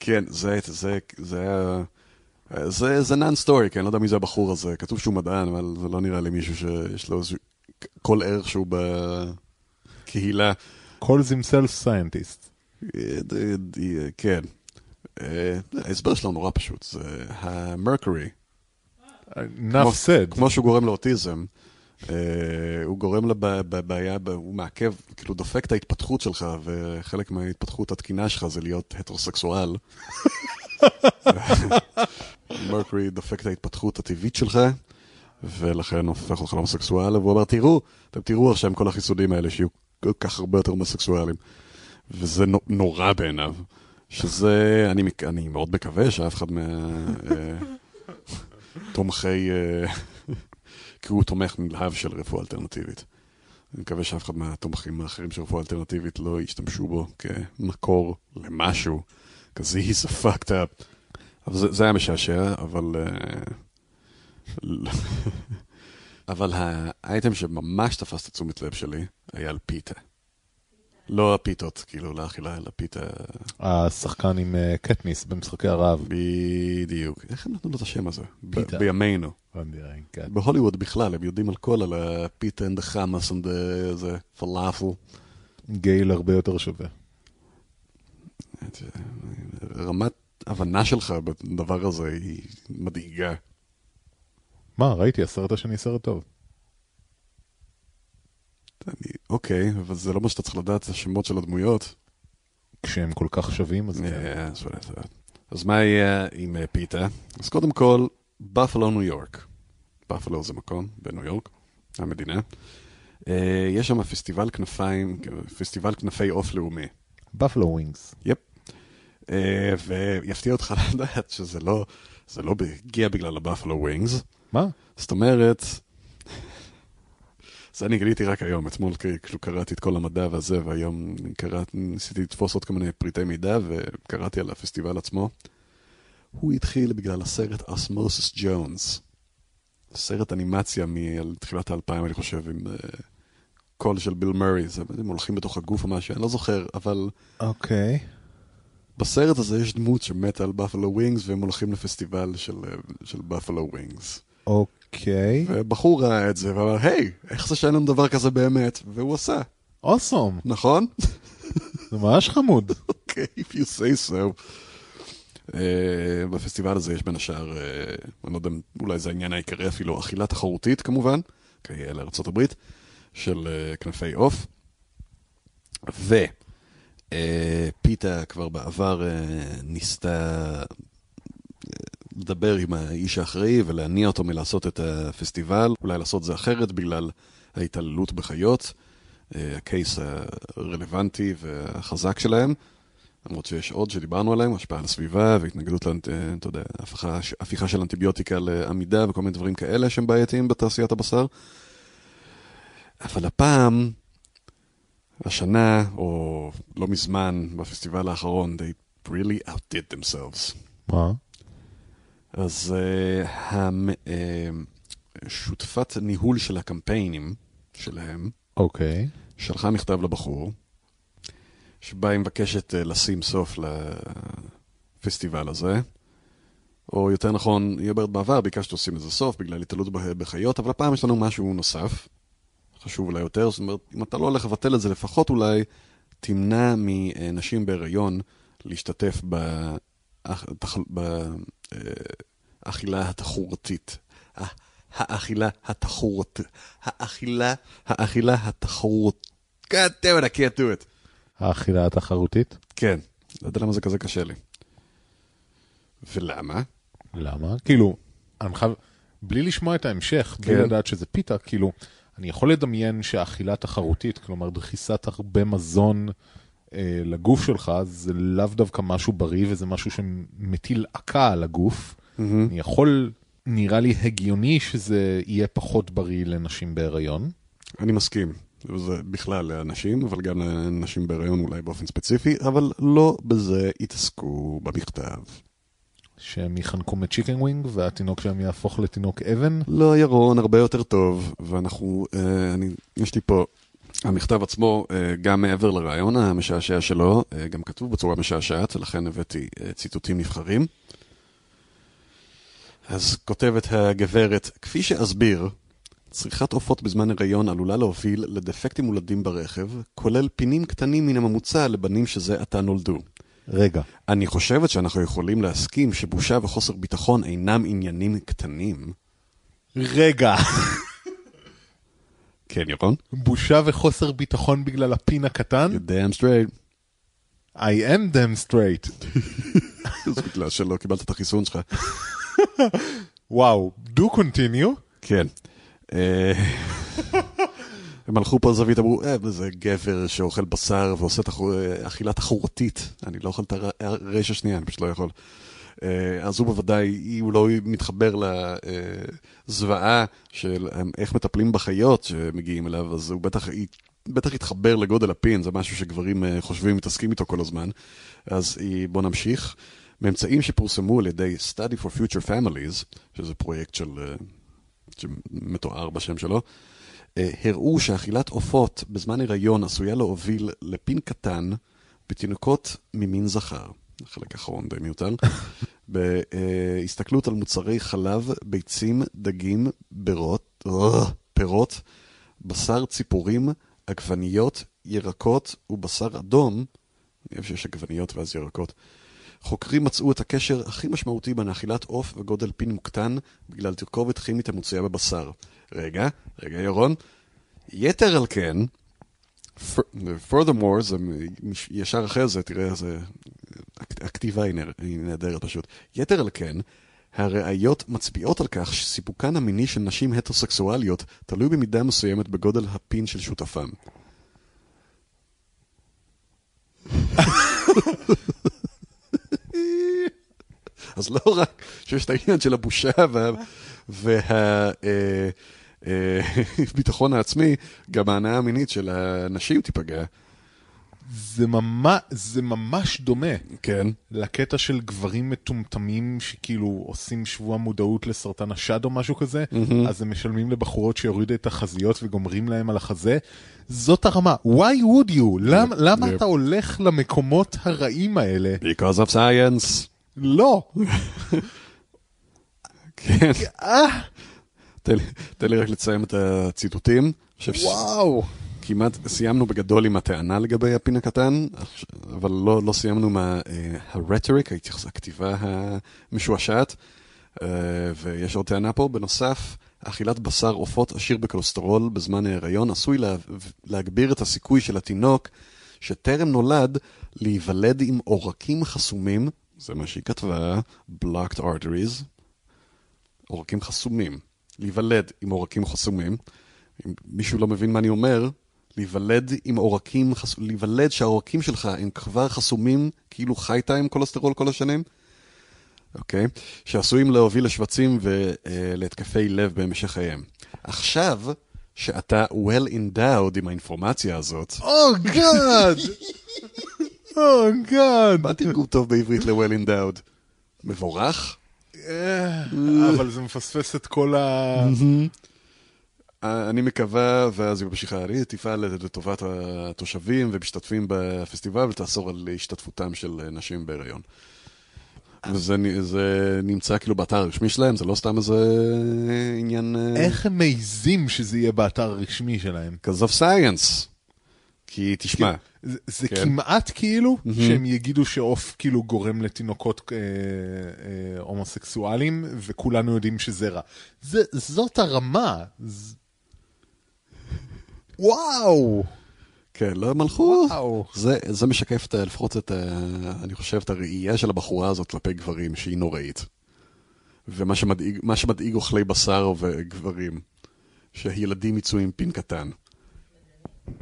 כן, זה, זה, זה היה... זה, זה נאן סטורי, כי אני לא יודע מי זה הבחור הזה. כתוב שהוא מדען, אבל זה לא נראה לי מישהו שיש לו איזה... כל ערך שהוא בקהילה. Calls himself scientist. אה, ד- ד- כן. אה, ההסבר שלו נורא פשוט, זה המרקורי. enough said. כמו שהוא גורם לאוטיזם, אה, הוא גורם לבעיה, הוא מעכב, כאילו דופק את ההתפתחות שלך, וחלק מההתפתחות התקינה שלך זה להיות הטרוסקסואל. מרקורי דופק את ההתפתחות הטבעית שלך, ולכן הופך אותך להומוסקסואל, והוא אמר, תראו, אתם תראו עכשיו כל החיסונים האלה שיהיו כך הרבה יותר הומוסקסואלים. וזה נו- נורא בעיניו. שזה, אני, אני מאוד מקווה שאף אחד מה... אה, אה, כי הוא תומך נלהב של רפואה אלטרנטיבית. אני מקווה שאף אחד מהתומכים האחרים של רפואה אלטרנטיבית לא ישתמשו בו כמקור למשהו, כזה he's a fucked up. אבל זה, זה היה משעשע, אבל... לא. אבל האייטם שממש תפס את תשומת לב שלי היה על פיתה. לא הפיתות, כאילו, לאכילה, אלא פיתה... השחקן עם אה, קטניס במשחקי הרעב. בדיוק. איך הם נתנו לו את השם הזה? פיתה. בימינו. כן. בהוליווד בכלל, הם יודעים על כל, על הפיתה and the חמאס and the פלאפל. גייל הרבה יותר שווה. רמת הבנה שלך בדבר הזה היא מדאיגה. מה, ראיתי, הסרט השני סרט טוב. אני, אוקיי, אבל זה לא מה שאתה צריך לדעת, זה השמות של הדמויות. כשהם כל כך שווים, אז כן. אה, אז מה יהיה עם אה, פיתה? אז קודם כל, בפלו, ניו יורק. בפלו זה מקום בניו יורק, המדינה. אה, יש שם פסטיבל כנפיים, פסטיבל כנפי עוף לאומי. Buffalo wings. yep. ויפתיע אותך לדעת שזה לא, זה לא הגיע בגלל ה Buffalo wings. מה? זאת אומרת, זה אני גיליתי רק היום, אתמול כאילו קראתי את כל המדע והזה, והיום קראת, ניסיתי לתפוס עוד כל מיני פריטי מידע, וקראתי על הפסטיבל עצמו. הוא התחיל בגלל הסרט Osmosis Jones. סרט אנימציה מתחילת האלפיים, אני חושב, עם uh, קול של ביל מורי, זה, הם הולכים בתוך הגוף או משהו, אני לא זוכר, אבל אוקיי. בסרט הזה יש דמות שמתה על Buffalo wings, והם הולכים לפסטיבל של, של בפלו ווינגס. אוקיי. ובחור ראה את זה ואמר, היי, איך זה שאין לנו דבר כזה באמת? והוא עשה, אוסום. נכון? זה ממש חמוד. אוקיי, if you say so. Uh, בפסטיבל הזה יש בין השאר, uh, אני לא יודע, אולי זה העניין העיקרי אפילו, אכילה תחרותית כמובן, לארצות הברית, של uh, כנפי עוף. ופיתה כבר בעבר uh, ניסתה uh, לדבר עם האיש האחראי ולהניע אותו מלעשות את הפסטיבל, אולי לעשות זה אחרת בגלל ההתעללות בחיות, אה, הקייס הרלוונטי והחזק שלהם, למרות שיש עוד שדיברנו עליהם, השפעה על הסביבה והתנגדות, אה, אתה יודע, הפיכה, הפיכה של אנטיביוטיקה לעמידה וכל מיני דברים כאלה שהם בעייתיים בתעשיית הבשר. אבל הפעם, השנה, או לא מזמן, בפסטיבל האחרון, they really outdid themselves. מה? אז uh, המ, uh, שותפת ניהול של הקמפיינים שלהם אוקיי. שלחה מכתב לבחור, שבה היא מבקשת uh, לשים סוף לפסטיבל הזה, או יותר נכון, היא אומרת בעבר, ביקשת לשים לזה סוף בגלל התעלות בחיות, אבל הפעם יש לנו משהו נוסף, חשוב אולי יותר, זאת אומרת, אם אתה לא הולך לבטל את זה, לפחות אולי תמנע מנשים בהיריון להשתתף באכילה התחורתית. האכילה התחרות. האכילה, האכילה התחרות. God damn it, I can't do it. האכילה התחרותית? כן, לא יודע למה זה כזה קשה לי. ולמה? למה? כאילו, אני חייב, בלי לשמוע את ההמשך, בלי כן. לדעת שזה פיתה, כאילו, אני יכול לדמיין שהאכילה תחרותית, כלומר דחיסת הרבה מזון אה, לגוף שלך, זה לאו דווקא משהו בריא וזה משהו שמטיל עקה על הגוף. אני יכול, נראה לי הגיוני שזה יהיה פחות בריא לנשים בהיריון. אני מסכים. זה בכלל לאנשים, אבל גם לנשים בהיריון אולי באופן ספציפי, אבל לא בזה התעסקו במכתב. שהם יחנקו מ chicken wing והתינוק שלהם יהפוך לתינוק אבן. לא, ירון, הרבה יותר טוב, ואנחנו, אה, אני, יש לי פה, המכתב עצמו, אה, גם מעבר לרעיון המשעשע שלו, אה, גם כתוב בצורה משעשעת, לכן הבאתי אה, ציטוטים נבחרים. אז כותבת הגברת, כפי שאסביר, צריכת עופות בזמן הריון עלולה להוביל לדפקטים מולדים ברכב, כולל פינים קטנים מן הממוצע לבנים שזה עתה נולדו. רגע, אני חושבת שאנחנו יכולים להסכים שבושה וחוסר ביטחון אינם עניינים קטנים. רגע, כן, ירון? בושה וחוסר ביטחון בגלל הפין הקטן? You damn straight. I am them straight. זה בגלל שלא קיבלת את החיסון שלך. וואו, do continue. כן. הם הלכו פה זווית, אמרו, אה, זה גבר שאוכל בשר ועושה תחו- אה, אכילה תחרותית. אני לא אוכל את הר- הרייש השנייה, אני פשוט לא יכול. אה, אז הוא בוודאי, הוא לא מתחבר לזוועה של איך מטפלים בחיות שמגיעים אליו, אז הוא בטח, בטח יתחבר לגודל הפין, זה משהו שגברים אה, חושבים, מתעסקים איתו כל הזמן. אז בואו נמשיך. באמצעים שפורסמו על ידי Study for Future Families, שזה פרויקט של, אה, שמתואר בשם שלו, הראו שאכילת עופות בזמן הריון עשויה להוביל לפין קטן בתינוקות ממין זכר. החלק האחרון די מיותר. בהסתכלות על מוצרי חלב, ביצים, דגים, בירות, אה, פירות, בשר ציפורים, עגבניות, ירקות ובשר אדום, אני אוהב שיש עגבניות ואז ירקות. חוקרים מצאו את הקשר הכי משמעותי בין אכילת עוף וגודל פין מוקטן בגלל תרכובת כימית המוצאה בבשר. רגע, רגע ירון. יתר על כן, fur- furthermore, זה ישר אחרי זה, תראה, זה, הכ- הכתיבה היא נהדרת פשוט. יתר על כן, הראיות מצביעות על כך שסיפוקן המיני של נשים הטרוסקסואליות תלוי במידה מסוימת בגודל הפין של שותפם. אז לא רק שיש את העניין של הבושה והביטחון העצמי, גם ההנאה המינית של הנשים תיפגע. זה ממש, זה ממש דומה כן. לקטע של גברים מטומטמים שכאילו עושים שבוע מודעות לסרטן השד או משהו כזה, אז הם משלמים לבחורות שיורידו את החזיות וגומרים להם על החזה. זאת הרמה. Why would you? למ, למה yep. אתה הולך למקומות הרעים האלה? Because of science. לא. כן. אה, תן לי- רק לציין את הציטוטים. וואו. כמעט סיימנו בגדול עם הטענה לגבי הפין הקטן, אבל לא, לא סיימנו מה הרטוריק, ההתייחס- הכתיבה המשועשעת. אה, ויש עוד טענה פה, בנוסף, אכילת בשר עופות עשיר בכולסטרול בזמן ההיריון עשוי לה, להגביר את הסיכוי של התינוק שטרם נולד להיוולד עם עורקים חסומים, זה מה שהיא כתבה, blocked arteries, עורקים חסומים. להיוולד עם עורקים חסומים. אם מישהו לא מבין מה אני אומר, להיוולד עם עורקים, חס... להיוולד שהעורקים שלך הם כבר חסומים, כאילו חיית עם כולסטרול כל השנים, אוקיי? שעשויים להוביל לשבצים ולהתקפי לב בהמשך חייהם. עכשיו, שאתה well endowed עם האינפורמציה הזאת, או גאד! או גאד! מה תרגום טוב בעברית ל-well endowed? מבורך? אה, אבל זה מפספס את כל ה... אה, אני מקווה, ואז היא ממשיכה, אני תפעל לטובת התושבים ומשתתפים בפסטיבל ותאסור על השתתפותם של נשים בהיריון. וזה נ- זה נמצא כאילו באתר הרשמי שלהם, זה לא סתם איזה עניין... אה, איך הם מעיזים שזה יהיה באתר הרשמי שלהם? Of science. כי תשמע, זה, זה כן. כמעט כאילו מהמם. שהם יגידו שעוף כאילו גורם לתינוקות אה, אה, הומוסקסואלים, וכולנו יודעים שזה רע. זה, זאת הרמה. ז... וואו! כן, לא וואו. זה, זה משקף את, ה- לפחות את, ה, אני חושב, את הראייה של הבחורה הזאת כלפי גברים, שהיא נוראית. ומה שמדאיג, שמדאיג אוכלי בשר וגברים, שהילדים יצאו עם פין קטן,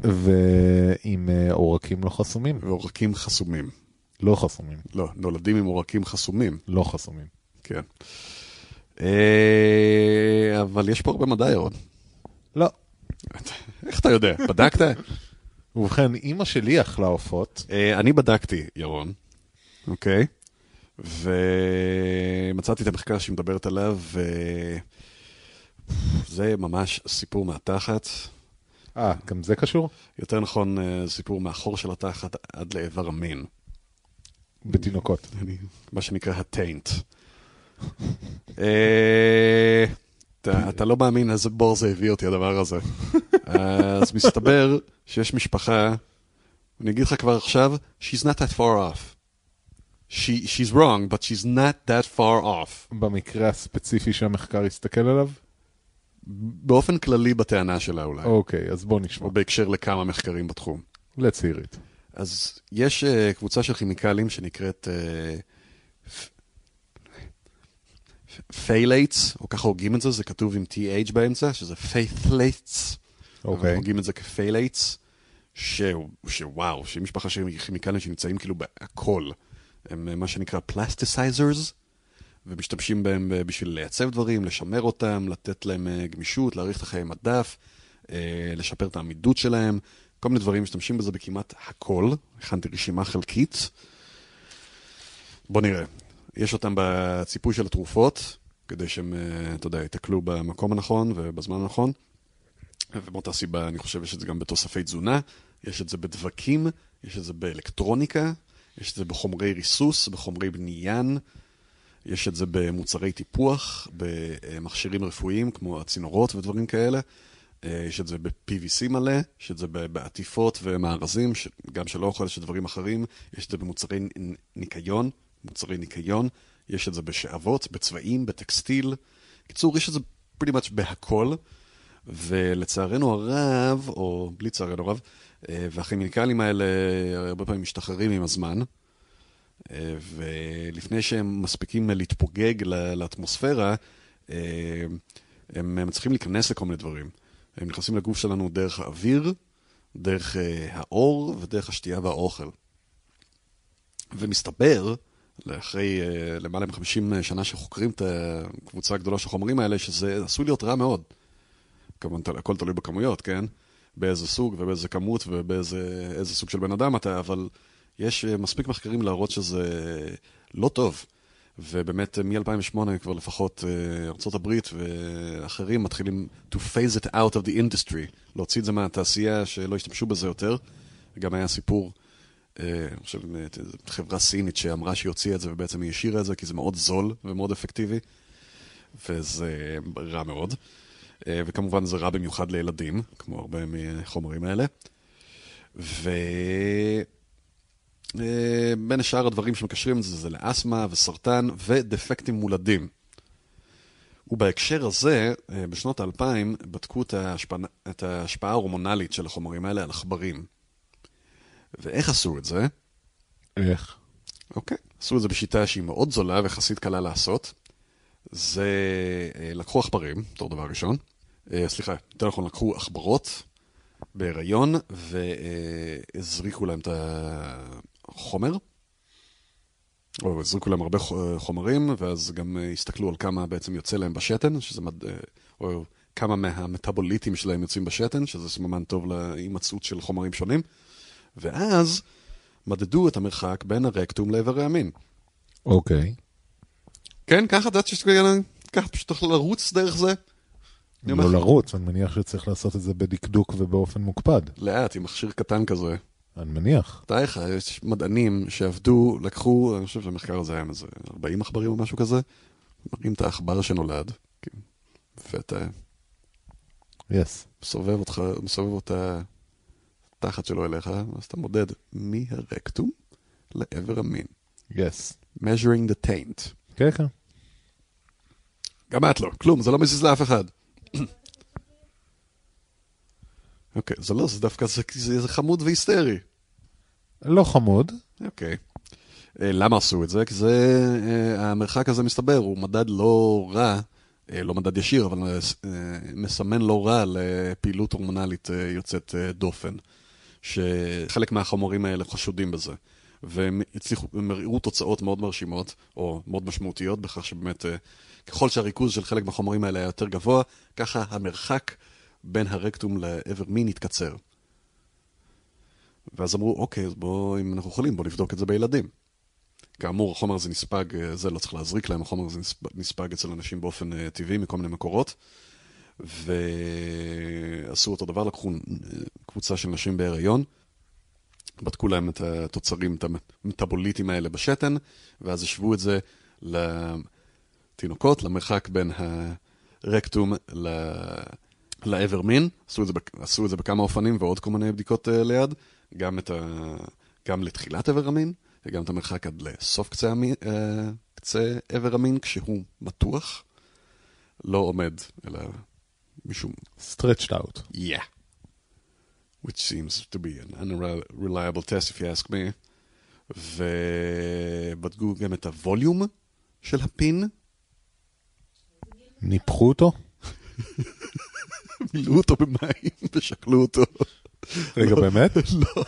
ועם אה, עורקים לא חסומים. ועורקים חסומים. לא חסומים. לא, נולדים עם עורקים חסומים, לא חסומים. כן. אה, אבל יש פה הרבה מדע, ירון. לא. איך אתה יודע? בדקת? ובכן, אימא שלי אכלה עופות. אה, אני בדקתי, ירון, אוקיי? ומצאתי את המחקר שהיא מדברת עליו, וזה ממש סיפור מהתחת. אה, גם זה קשור? יותר נכון, אה, סיפור מהחור של התחת עד לאיבר המין. בתינוקות. אני, מה שנקרא הטיינט. אה, אתה, אתה לא מאמין איזה בור זה הביא אותי הדבר הזה. אז מסתבר שיש משפחה, אני אגיד לך כבר עכשיו, she's not that far off. She, she's wrong, but she's not that far off. במקרה הספציפי שהמחקר הסתכל עליו? באופן כללי בטענה שלה אולי, או, אוקיי, אז בוא נשמע. או בהקשר לכמה מחקרים בתחום. let's hear it. אז יש uh, קבוצה של כימיקלים שנקראת phthalates, או ככה הוגים את זה, זה כתוב עם TH באמצע, שזה phthalates. אוקיי. הוגים את זה כ phthalates, ש- שוואו, שהיא משפחה של כימיקלים שנמצאים כאילו בהכל. הם אה, מה שנקרא plasticizers, ומשתמשים בהם אה, בשביל לייצב דברים, לשמר אותם, לתת להם אה, גמישות, להאריך את החיי מדף, אה, לשפר את העמידות שלהם, כל מיני דברים, משתמשים בזה בכמעט הכל. הכנתי רשימה חלקית. בוא נראה. יש אותם בציפוי של התרופות, כדי שהם, אתה יודע, יתעכלו במקום הנכון ובזמן הנכון. ומאותה סיבה אני חושב יש את זה גם בתוספי תזונה, יש את זה בדבקים, יש את זה באלקטרוניקה, יש את זה בחומרי ריסוס, בחומרי בניין, יש את זה במוצרי טיפוח, במכשירים רפואיים כמו הצינורות ודברים כאלה, אה, יש את זה ב-PVC מלא, יש את זה בעטיפות ומארזים, גם של אוכל, של דברים אחרים, יש את זה במוצרי ניקיון, מוצרי ניקיון, יש את זה בשאבות, בצבעים, בטקסטיל. בקיצור, יש את זה pretty much בהכל. ולצערנו הרב, או בלי צערנו הרב, אה, והכימיקלים האלה הרבה פעמים משתחררים עם הזמן, ולפני שהם מספיקים להתפוגג לאטמוספירה, אה, הם מצליחים להיכנס לכל מיני דברים. הם נכנסים לגוף שלנו דרך האוויר, דרך אה, האור ודרך השתייה והאוכל. ומסתבר, אחרי אה, למעלה מ-50 שנה שחוקרים את הקבוצה הגדולה של החומרים האלה, שזה עשוי להיות רע מאוד. כמובן, הכל תלוי בכמויות, כן? באיזה סוג ובאיזה כמות ובאיזה איזה סוג של בן אדם אתה, אבל יש אה, מספיק מחקרים להראות שזה לא טוב. ובאמת, מ-2008 כבר לפחות אה, ארה"ב ואחרים מתחילים to phase it out of the industry, להוציא את זה מהתעשייה, שלא ישתמשו בזה יותר. גם היה סיפור, אה, אני חושב, אה, חברה סינית שאמרה שהיא הוציאה את זה ובעצם היא השאירה את זה, כי זה מאוד זול ומאוד אפקטיבי, וזה רע מאוד. אה, וכמובן זה רע במיוחד לילדים, כמו הרבה מהחומרים האלה. ובין השאר הדברים שמקשרים את זה, זה לאסתמה וסרטן ודפקטים מולדים. ובהקשר הזה, אה, בשנות האלפיים בדקו את ההשפעה, את ההשפעה ההורמונלית של החומרים האלה על עכברים. ואיך עשו את זה? איך? אוקיי. עשו את זה בשיטה שהיא מאוד זולה ויחסית קלה לעשות. זה, אה, לקחו עכברים, בתור דבר ראשון. אה, סליחה, יותר נכון, לקחו עכברות בהיריון והזריקו להם את החומר. או הזריקו להם הרבה ח- חומרים, ואז גם אה, הסתכלו על כמה בעצם יוצא להם בשתן, שזה מד... אה, או כמה מהמטאבוליטים שלהם יוצאים בשתן, שזה סממן טוב להימצאות של חומרים שונים. ואז מדדו את המרחק בין הרקטום לאיברי המין. אוקיי. כן, ככה אתה יודע שיש ככה פשוט יכול לרוץ דרך זה? לא לרוץ, אני מניח שצריך לעשות את זה בדקדוק ובאופן מוקפד. לאט, עם מכשיר קטן כזה. אני מניח. תאר לך, יש מדענים שעבדו, לקחו, אני חושב שהמחקר הזה היה עם איזה 40 עכברים או משהו כזה, מראים את העכבר שנולד, כן, ואתה יס. מסובב אותך, מסובב אותה התחת שלו אליך, אז אתה מודד מהרקטום לעבר המין. Yes. measuring the taint. כן, כן. גם את לא, כלום, זה לא מזיז לאף אחד. אוקיי, זה לא, זה דווקא, זה, זה, זה חמוד והיסטרי. לא חמוד. אוקיי. אה, למה עשו את זה? כי זה, אה, המרחק הזה מסתבר, הוא מדד לא רע, אה, לא מדד ישיר, אבל מסמן לא רע לפעילות הורמונלית יוצאת דופן. שחלק מהחומרים האלה חשודים בזה. והם הצליחו, הם הראו תוצאות מאוד מרשימות, או מאוד משמעותיות, בכך שבאמת, ככל שהריכוז של חלק מהחומרים האלה היה יותר גבוה, ככה המרחק בין הרקטום לעבר מין התקצר. ואז אמרו, אוקיי, אז בואו, אם אנחנו יכולים, בואו נבדוק את זה בילדים. כאמור, החומר הזה נספג, אה, זה לא צריך להזריק להם, החומר הזה נספג, נספג אצל אנשים באופן uh, טבעי מכל מיני מקורות. ועשו אותו דבר, לקחו אה, קבוצה של נשים בהיריון, בדקו להם את התוצרים, את המטאבוליטים האלה בשתן, ואז השוו את זה לתינוקות, למרחק בין הרקטום ל... לעבר מין, עשו את, זה, עשו את זה בכמה אופנים ועוד כל מיני בדיקות uh, ליד, גם, ה... גם לתחילת עבר המין, וגם את המרחק עד לסוף קצה, המין, uh, קצה עבר המין, כשהוא מתוח, לא עומד, אלא משום... stretched out. Yeah. which seems to be an unreliable test if you ask me. ובדקו גם את הווליום של הפין. ניפחו אותו? מילאו אותו במים ושקלו אותו. רגע, באמת? לא.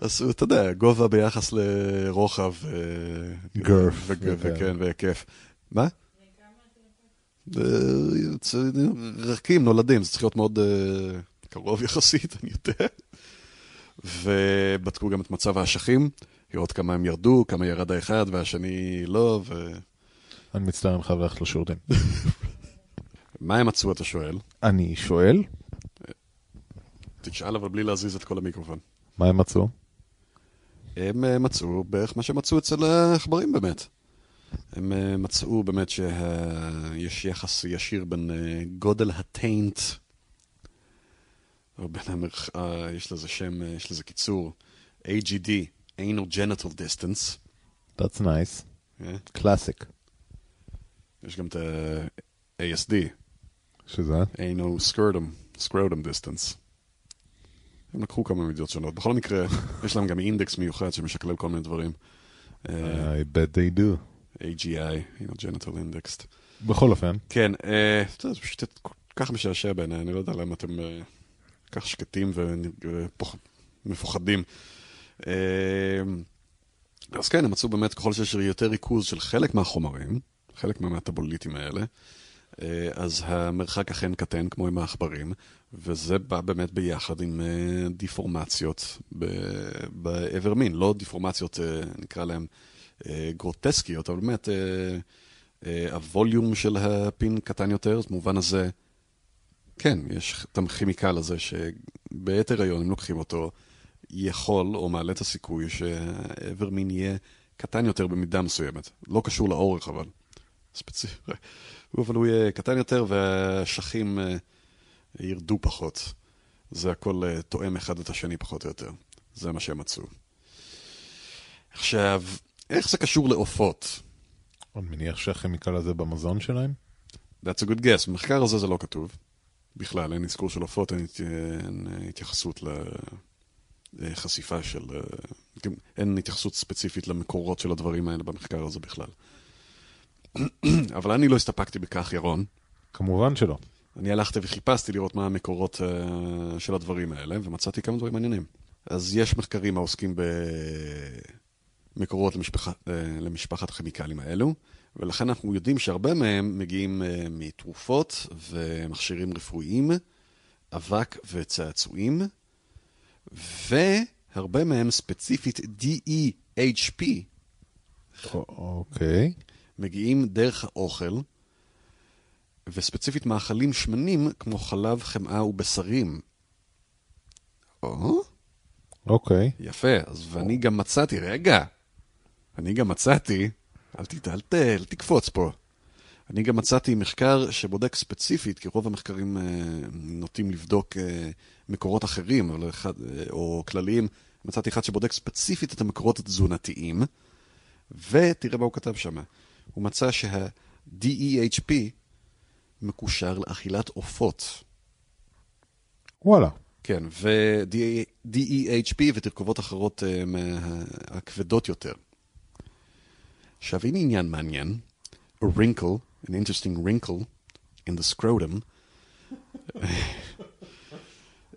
עשו, אתה יודע, גובה ביחס לרוחב. גרף. וכן, והיקף. מה? רכים, נולדים, זה צריך להיות מאוד קרוב יחסית, אני יודע. ובדקו גם את מצב האשכים, לראות כמה הם ירדו, כמה ירד האחד והשני לא, ו... אני מצטער, אני חייב ללכת לשירותים. מה הם מצאו, אתה שואל? אני שואל, תשאל, אבל בלי להזיז את כל המיקרופון. מה הם מצאו? הם אה, מצאו בערך מה שמצאו אצל העכברים באמת. הם אה, מצאו באמת שיש יחס ישיר בין אה, גודל הטיינט, או בין המרח... יש לזה שם, יש לזה קיצור, AGD, anal genital distance. That's nice. Yeah. Classic. יש גם את ה-ASD, שזה? anal scrotum, scrotum distance. הם לקחו כמה מדינות שונות. בכל מקרה, יש להם גם אינדקס מיוחד שמשקלל כל מיני דברים. אה, I bet they do. AGI, you know, genital indexed. בכל אופן. כן, אה, זה פשוט כל כך משעשע בעיניי, אני לא יודע למה אתם אה, כך שקטים ומפוחדים. אז כן, הם מצאו באמת, ככל שיש יותר ריכוז של חלק מהחומרים, חלק מהמטאבוליטים האלה, אז המרחק אכן קטן, כמו עם העכברים, וזה בא באמת ביחד עם דיפורמציות בעבר מין, לא דיפורמציות, נקרא להם, גרוטסקיות, אבל באמת הווליום של הפין קטן יותר, אז במובן הזה, כן, יש את הכימיקל הזה שבעת הריון, אם לוקחים אותו, יכול או מעלה את הסיכוי שהאיבר מין יהיה קטן יותר במידה מסוימת. לא קשור לאורך, אבל ספציפי. אבל הוא יהיה קטן יותר והאשכים ירדו פחות. זה הכל תואם אחד את השני פחות או יותר. זה מה שהם מצאו. עכשיו, איך זה קשור לעופות? אני מניח שהכימיקל הזה במזון שלהם? That's a good guess. במחקר הזה זה לא כתוב. בכלל, אין אזכור של עופות, אין, אין התייחסות לחשיפה של... אין התייחסות ספציפית למקורות של הדברים האלה במחקר הזה בכלל. אבל אני לא הסתפקתי בכך, ירון. כמובן שלא. אני הלכתי וחיפשתי לראות מה המקורות uh, של הדברים האלה, ומצאתי כמה דברים מעניינים. אז יש מחקרים העוסקים במקורות למשפח, uh, למשפחת הכימיקלים האלו, ולכן אנחנו יודעים שהרבה מהם מגיעים uh, מתרופות ומכשירים רפואיים, אבק וצעצועים, והרבה מהם ספציפית DEHP. אוקיי. Okay. מגיעים דרך האוכל, וספציפית מאכלים שמנים כמו חלב, חמאה ובשרים. או? אוקיי. יפה, אז ואני גם מצאתי, רגע, אני גם מצאתי, אל, ת, אל, ת, אל תקפוץ פה. אני גם מצאתי מחקר שבודק ספציפית, כי רוב המחקרים אה, נוטים לבדוק אה, מקורות אחרים, אבל אחד, אה, או כלליים. מצאתי אחד שבודק ספציפית את המקורות התזונתיים, ותראה מה הוא כתב שם. הוא מצא שה-DEHP מקושר לאכילת עופות. וואלה. כן, ו-DEHP ותרכובות אחרות uh, מהכבדות יותר. עכשיו, הנה עניין מעניין, a wrinkle, an interesting wrinkle in the scrotum,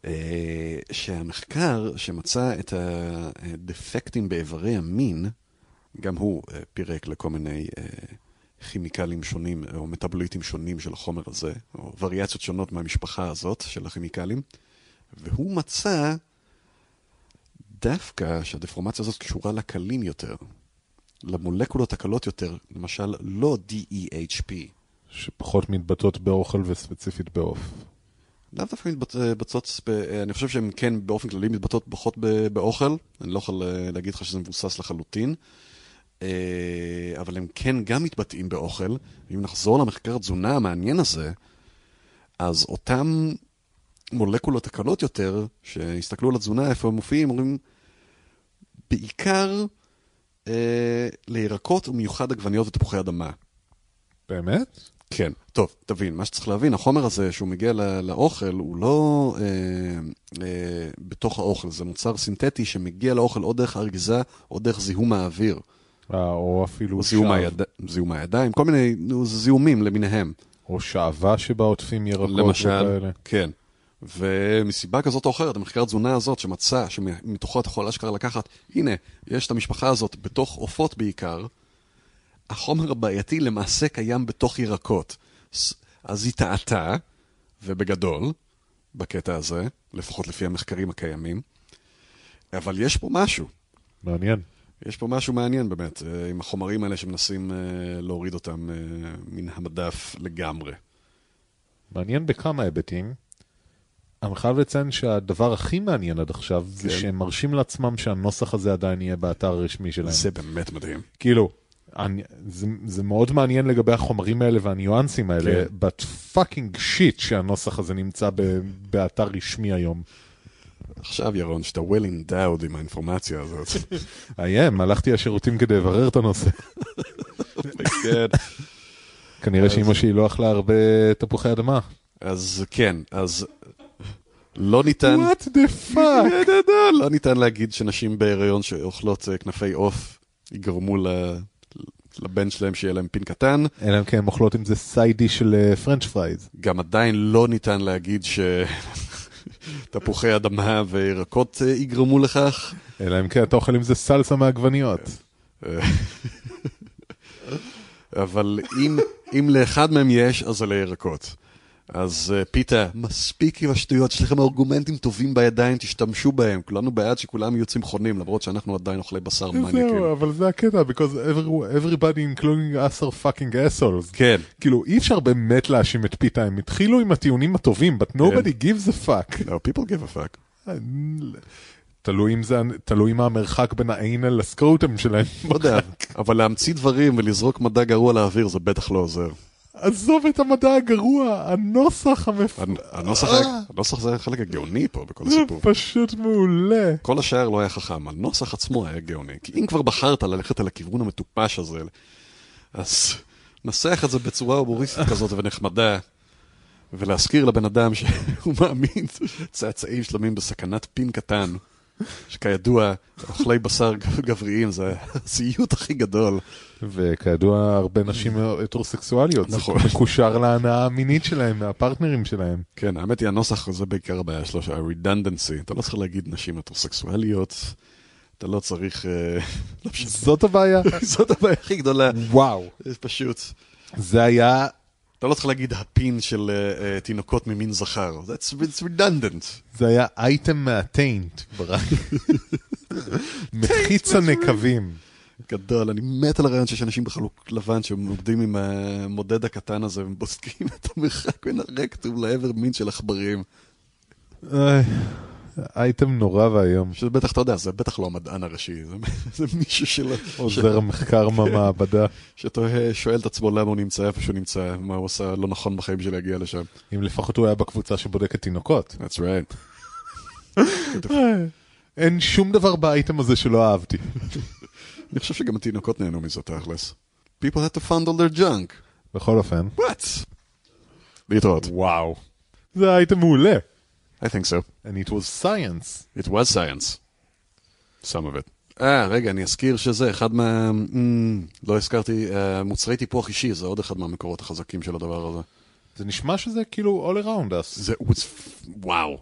אה, שהמחקר שמצא את הדפקטים באיברי המין, גם הוא uh, פירק לכל מיני uh, כימיקלים שונים או מטאבוליטים שונים של החומר הזה, או וריאציות שונות מהמשפחה הזאת של הכימיקלים. והוא מצא דווקא שהדפורמציה הזאת קשורה לקלים יותר, למולקולות הקלות יותר, למשל לא DEHP. שפחות מתבטאות באוכל וספציפית בעוף. לאו דווקא מתבצעות, אני חושב שהן כן באופן כללי מתבטאות פחות באוכל, אני לא יכול אה, להגיד לך שזה מבוסס לחלוטין, אה, אבל הם כן גם מתבטאים באוכל. אם נחזור למחקר התזונה המעניין הזה, אז אותם המולקולות הקלות יותר, שהסתכלו על התזונה, איפה הם מופיעים, אומרים, בעיקר אה, לירקות, ומיוחד עגבניות ותפוחי אדמה. באמת? כן. טוב, תבין, מה שצריך להבין, החומר הזה, שהוא מגיע לא, לאוכל, הוא לא אה, אה, בתוך האוכל, זה מוצר סינתטי שמגיע לאוכל או דרך האריזה או דרך זיהום האוויר. אה, או אפילו זיהום, היד... זיהום הידיים, כל מיני זיהומים למיניהם. או שעווה שבה עוטפים ירקות למשל, וכאלה. כן. ומסיבה כזאת או אחרת, המחקר תזונה הזאת שמצא, שמתוכו אתה יכול אשכרה לקחת, הנה, יש את המשפחה הזאת בתוך עופות בעיקר, החומר הבעייתי למעשה קיים בתוך ירקות. אז היא טעתה, ובגדול, בקטע הזה, לפחות לפי המחקרים הקיימים, אבל יש פה משהו. מעניין. יש פה משהו מעניין באמת, אה, עם החומרים האלה שמנסים אה, להוריד אותם אה, מן המדף לגמרי. מעניין בכמה היבטים. אני חייב לציין שהדבר הכי מעניין עד עכשיו כן. זה שהם מרשים לעצמם שהנוסח הזה עדיין יהיה באתר הרשמי שלהם. זה באמת מדהים. כאילו, אני, זה, זה מאוד מעניין לגבי החומרים האלה והניואנסים האלה, כן. but fucking shit שהנוסח הזה נמצא ב, באתר רשמי היום. עכשיו ירון, שאתה well endowed עם האינפורמציה הזאת. איים, הלכתי לשירותים כדי לברר את הנושא. כן. כנראה שאימא שלי לא אכלה הרבה תפוחי אדמה. אז כן, אז לא ניתן... What the fuck? לא ניתן להגיד שנשים בהיריון שאוכלות אה, כנפי עוף יגרמו לבן שלהם שיהיה להם פין קטן. אלא אם כן הם אוכלות עם זה side של French אה, fries. גם עדיין לא ניתן להגיד שתפוחי אדמה וירקות אה, יגרמו לכך. אלא אם כן אתה אוכל עם זה סלסה מעגבניות. אבל אם, אם לאחד מהם יש, אז זה לירקות. אז uh, פיתה, מספיק עם השטויות, יש לכם ארגומנטים טובים בידיים, תשתמשו בהם. כולנו בעד שכולם יהיו צמחונים, למרות שאנחנו עדיין אוכלי בשר מניאקים. זהו, אבל זה הקטע, because everybody including us are fucking assholes. כן. כאילו, אי אפשר באמת להאשים את פיתה, הם התחילו עם הטיעונים הטובים, but nobody כן. gives a fuck. No, people give a fuck. תלוי אם זה, תלוי מה המרחק בין האנל לסקרוטם שלהם. לא יודע, אבל להמציא דברים ולזרוק מדע גרוע לאוויר זה בטח לא עוזר. עזוב את המדע הגרוע, הנוסח המפ... הנוסח, הנוסח זה החלק הגאוני פה בכל הסיפור. זה פשוט מעולה. כל השאר לא היה חכם, הנוסח עצמו היה גאוני. כי אם כבר בחרת ללכת על הכיוון המטופש הזה, אז נסח את זה בצורה הומוריסטית כזאת ונחמדה, ולהזכיר לבן אדם שהוא מאמין צאצאים שלמים בסכנת פין קטן. שכידוע, אוכלי בשר גבריים זה הסיוט הכי גדול. וכידוע, הרבה נשים הטרוסקסואליות, נכון. זה מקושר להנאה המינית שלהם, מהפרטנרים שלהם. כן, האמת היא, הנוסח זה בעיקר הבעיה שלו, ה-redundancy. אתה לא צריך להגיד נשים הטרוסקסואליות, אתה לא צריך... אה, זאת הבעיה? זאת הבעיה הכי גדולה. וואו. זה פשוט. זה היה אתה לא צריך להגיד הפין של uh, uh, תינוקות ממין זכר. That's it's redundant. זה היה אייטם מהטיינט, ברק. מחיץ הנקבים. גדול, אני מת על הרעיון שיש אנשים בחלוק לבן שהם עובדים עם המודד הקטן הזה ובוסקים את המרחק בין הרקטום לעבר מין של עכברים. אייטם נורא ואיום. שזה בטח, אתה יודע, זה בטח לא המדען הראשי, זה, מישהו שלא... עוזר המחקר מהמעבדה. שתוהה, שואל את עצמו למה הוא נמצא איפה שהוא נמצא, מה הוא עושה לא נכון בחיים של להגיע לשם. אם לפחות הוא היה בקבוצה שבודקת תינוקות. That's right. אין שום דבר באייטם הזה שלא אהבתי. אני חושב שגם התינוקות נהנו מזה תכלס. People had to fondle their junk. בכל אופן. What? להתראות. וואו. זה אייטם מעולה. I think so. And it was science. It was science. Some of it. אה, רגע, אני אזכיר שזה אחד מה... Mm, לא הזכרתי, uh, מוצרי טיפוח אישי, זה עוד אחד מהמקורות החזקים של הדבר הזה. זה נשמע שזה כאילו all around us. זה... was... וואו.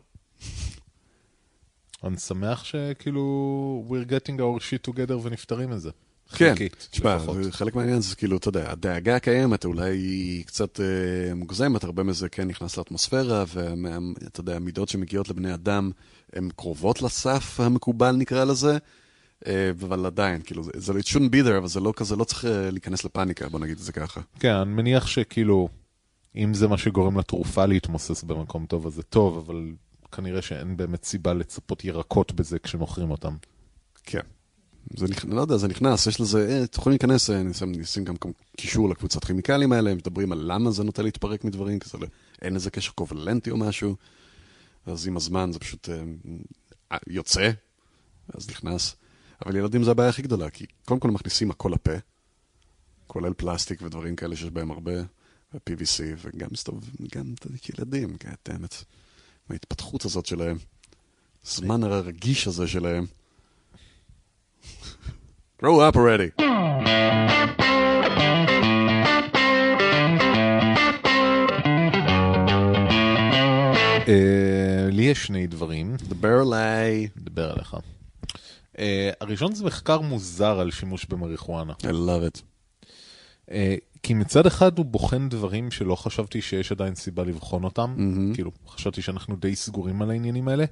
אני שמח שכאילו we're getting our shit together ונפטרים מזה. כן, תשמע, חלק מהעניין זה כאילו, אתה יודע, הדאגה הקיימת אולי היא קצת אה, מוגזמת, הרבה מזה כן נכנס לאטמוספירה, ואתה יודע, המידות שמגיעות לבני אדם הן קרובות לסף המקובל נקרא לזה, אה, אבל עדיין, כאילו, זה, it shouldn't be there, אבל זה לא כזה, לא צריך אה, להיכנס לפאניקה, בוא נגיד את זה ככה. כן, אני מניח שכאילו, אם זה מה שגורם לתרופה להתמוסס במקום טוב, אז זה טוב, אבל כנראה שאין באמת סיבה לצפות ירקות בזה כשמוכרים אותם. כן. זה נכנס, לא יודע, זה נכנס, יש לזה, אה, אתם יכולים להיכנס, אה, נשים, גם קישור לקבוצת כימיקלים האלה, הם מדברים על למה זה נוטה להתפרק מדברים, כי זה לא, אין איזה קשר קובלנטי או משהו, אז עם הזמן זה פשוט אה, אה, יוצא, אז נכנס. אבל ילדים זה הבעיה הכי גדולה, כי קודם כל מכניסים הכל לפה, כולל פלסטיק ודברים כאלה שיש בהם הרבה, ו-PVC, וגם מסתובב, גם אתה יודע, ילדים, גאדמת, מההתפתחות הזאת שלהם, הזמן הרגיש הזה שלהם. Grow up already. אה, לי יש שני דברים, דבר אליי. נדבר עליך. אה, הראשון זה מחקר מוזר על שימוש במריחואנה. I love it. אה, כי מצד אחד הוא בוחן דברים שלא חשבתי שיש עדיין סיבה לבחון אותם, Mhm. כאילו, חשבתי שאנחנו די סגורים על העניינים האלה,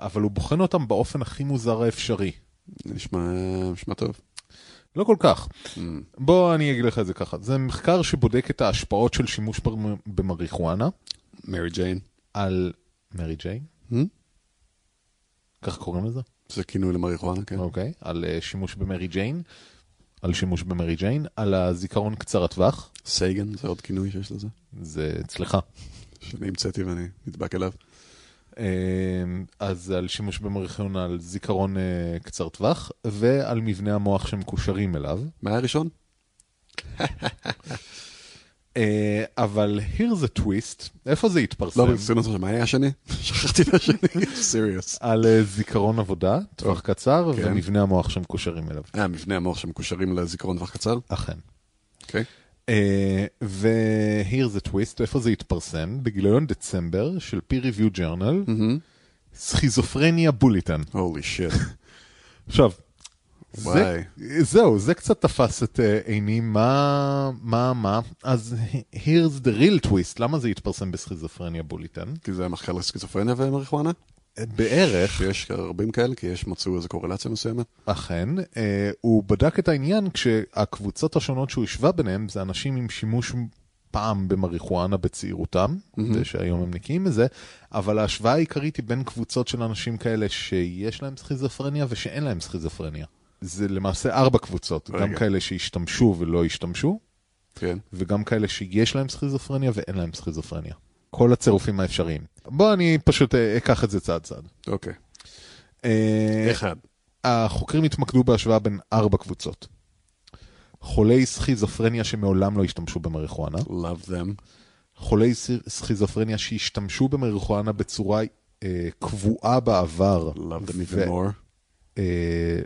אבל הוא בוחן אותם באופן הכי מוזר האפשרי. נשמע, נשמע טוב. לא כל כך. Mm. בוא אני אגיד לך את זה ככה, זה מחקר שבודק את ההשפעות של שימוש במ- במריחואנה מרי ג'יין. על מרי ג'יין, Hmm? כך קוראים לזה? זה כינוי למריחואנה, כן. אוקיי, על אה, שימוש במרי ג'יין, על שימוש במרי ג'יין, על הזיכרון קצר הטווח, סייגן זה עוד כינוי שיש לזה. זה אצלך. שאני המצאתי ואני נדבק אליו. אה, אז על שימוש במריחואנה על זיכרון אה, קצר טווח, ועל מבנה המוח שמקושרים אליו. מה היה הראשון? אה, אבל here's a twist, איפה זה התפרסם? לא, ברצינות, מה היה השני? שכחתי את השני. סיריוס. על אה, זיכרון עבודה, טווח קצר, כן. ומבנה המוח שמקושרים אליו. אה, מבנה המוח שמקושרים לזיכרון טווח קצר? אכן. אוקיי. ו-here's a twist, איפה זה התפרסם? בגיליון דצמבר של peer review journal, סכיזופרניה בוליטן. הולי שיט. עכשיו, זה. זהו, זה קצת תפס את אה, עיני, מה, מה, מה, אז here's the real twist, למה זה התפרסם בסכיזופרניה בוליטן? כי זה מחקר לסקיזופרניה ומריחואנה? בערך, שיש רבים כאלה, כי יש מצאו איזו קורלציה מסוימת. אכן, אה, הוא בדק את העניין כשהקבוצות השונות שהוא השווה ביניהם זה אנשים עם שימוש פעם במריחואנה בצעירותם, ושהיום הם נקיים מזה, אבל ההשוואה העיקרית היא בין קבוצות של אנשים כאלה שיש להם סכיזופרניה ושאין להם סכיזופרניה. זה למעשה ארבע קבוצות, רגע. גם כאלה שהשתמשו ולא השתמשו, כן. וגם כאלה שיש להם סכיזופרניה ואין להם סכיזופרניה. כל הצירופים האפשריים. בוא אני פשוט אה, אקח את זה צעד צעד. אוקיי. אה, אחד. החוקרים התמקדו בהשוואה בין ארבע קבוצות. חולי סכיזופרניה שמעולם לא השתמשו במריחואנה, Love them. חולי סכיזופרניה שהשתמשו במריחואנה בצורה אה, קבועה בעבר, Love them even more. אה,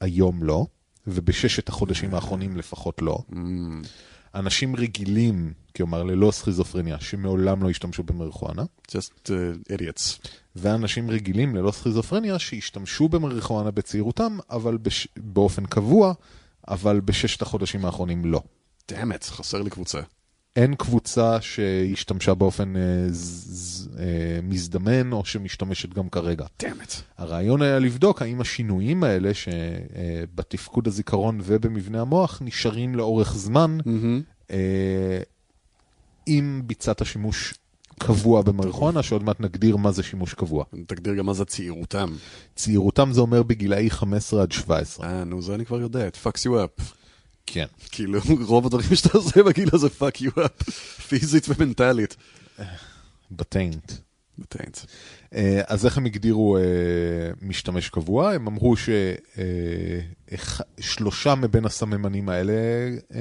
היום לא, ובששת החודשים האחרונים לפחות לא. Mm. אנשים רגילים, כלומר ללא סכיזופרניה, שמעולם לא השתמשו במריחואנה, Just uh, idiots. ואנשים רגילים ללא סכיזופרניה שהשתמשו במריחואנה בצעירותם, אבל בש... באופן קבוע, אבל בששת החודשים האחרונים לא. it, חסר לי קבוצה. אין קבוצה שהשתמשה באופן אה, ז... אה, מזדמן או שמשתמשת גם כרגע. it. הרעיון היה לבדוק האם השינויים האלה שבתפקוד הזיכרון ובמבנה המוח נשארים לאורך זמן Mm-hmm. אה, אם ביצעת שימוש קבוע במריחואנה, שעוד מעט נגדיר מה זה שימוש קבוע. תגדיר גם מה זה צעירותם. צעירותם זה אומר בגילאי 15 עד 17. אה, נו, זה אני כבר יודע, it fucks you up. כן. כאילו, רוב הדברים שאתה עושה בגיל הזה fuck you up, פיזית ומנטלית. בטיינט. בטיינט. אה, אז איך הם הגדירו אה, משתמש קבוע? הם אמרו ששלושה מבין הסממנים האלה אה,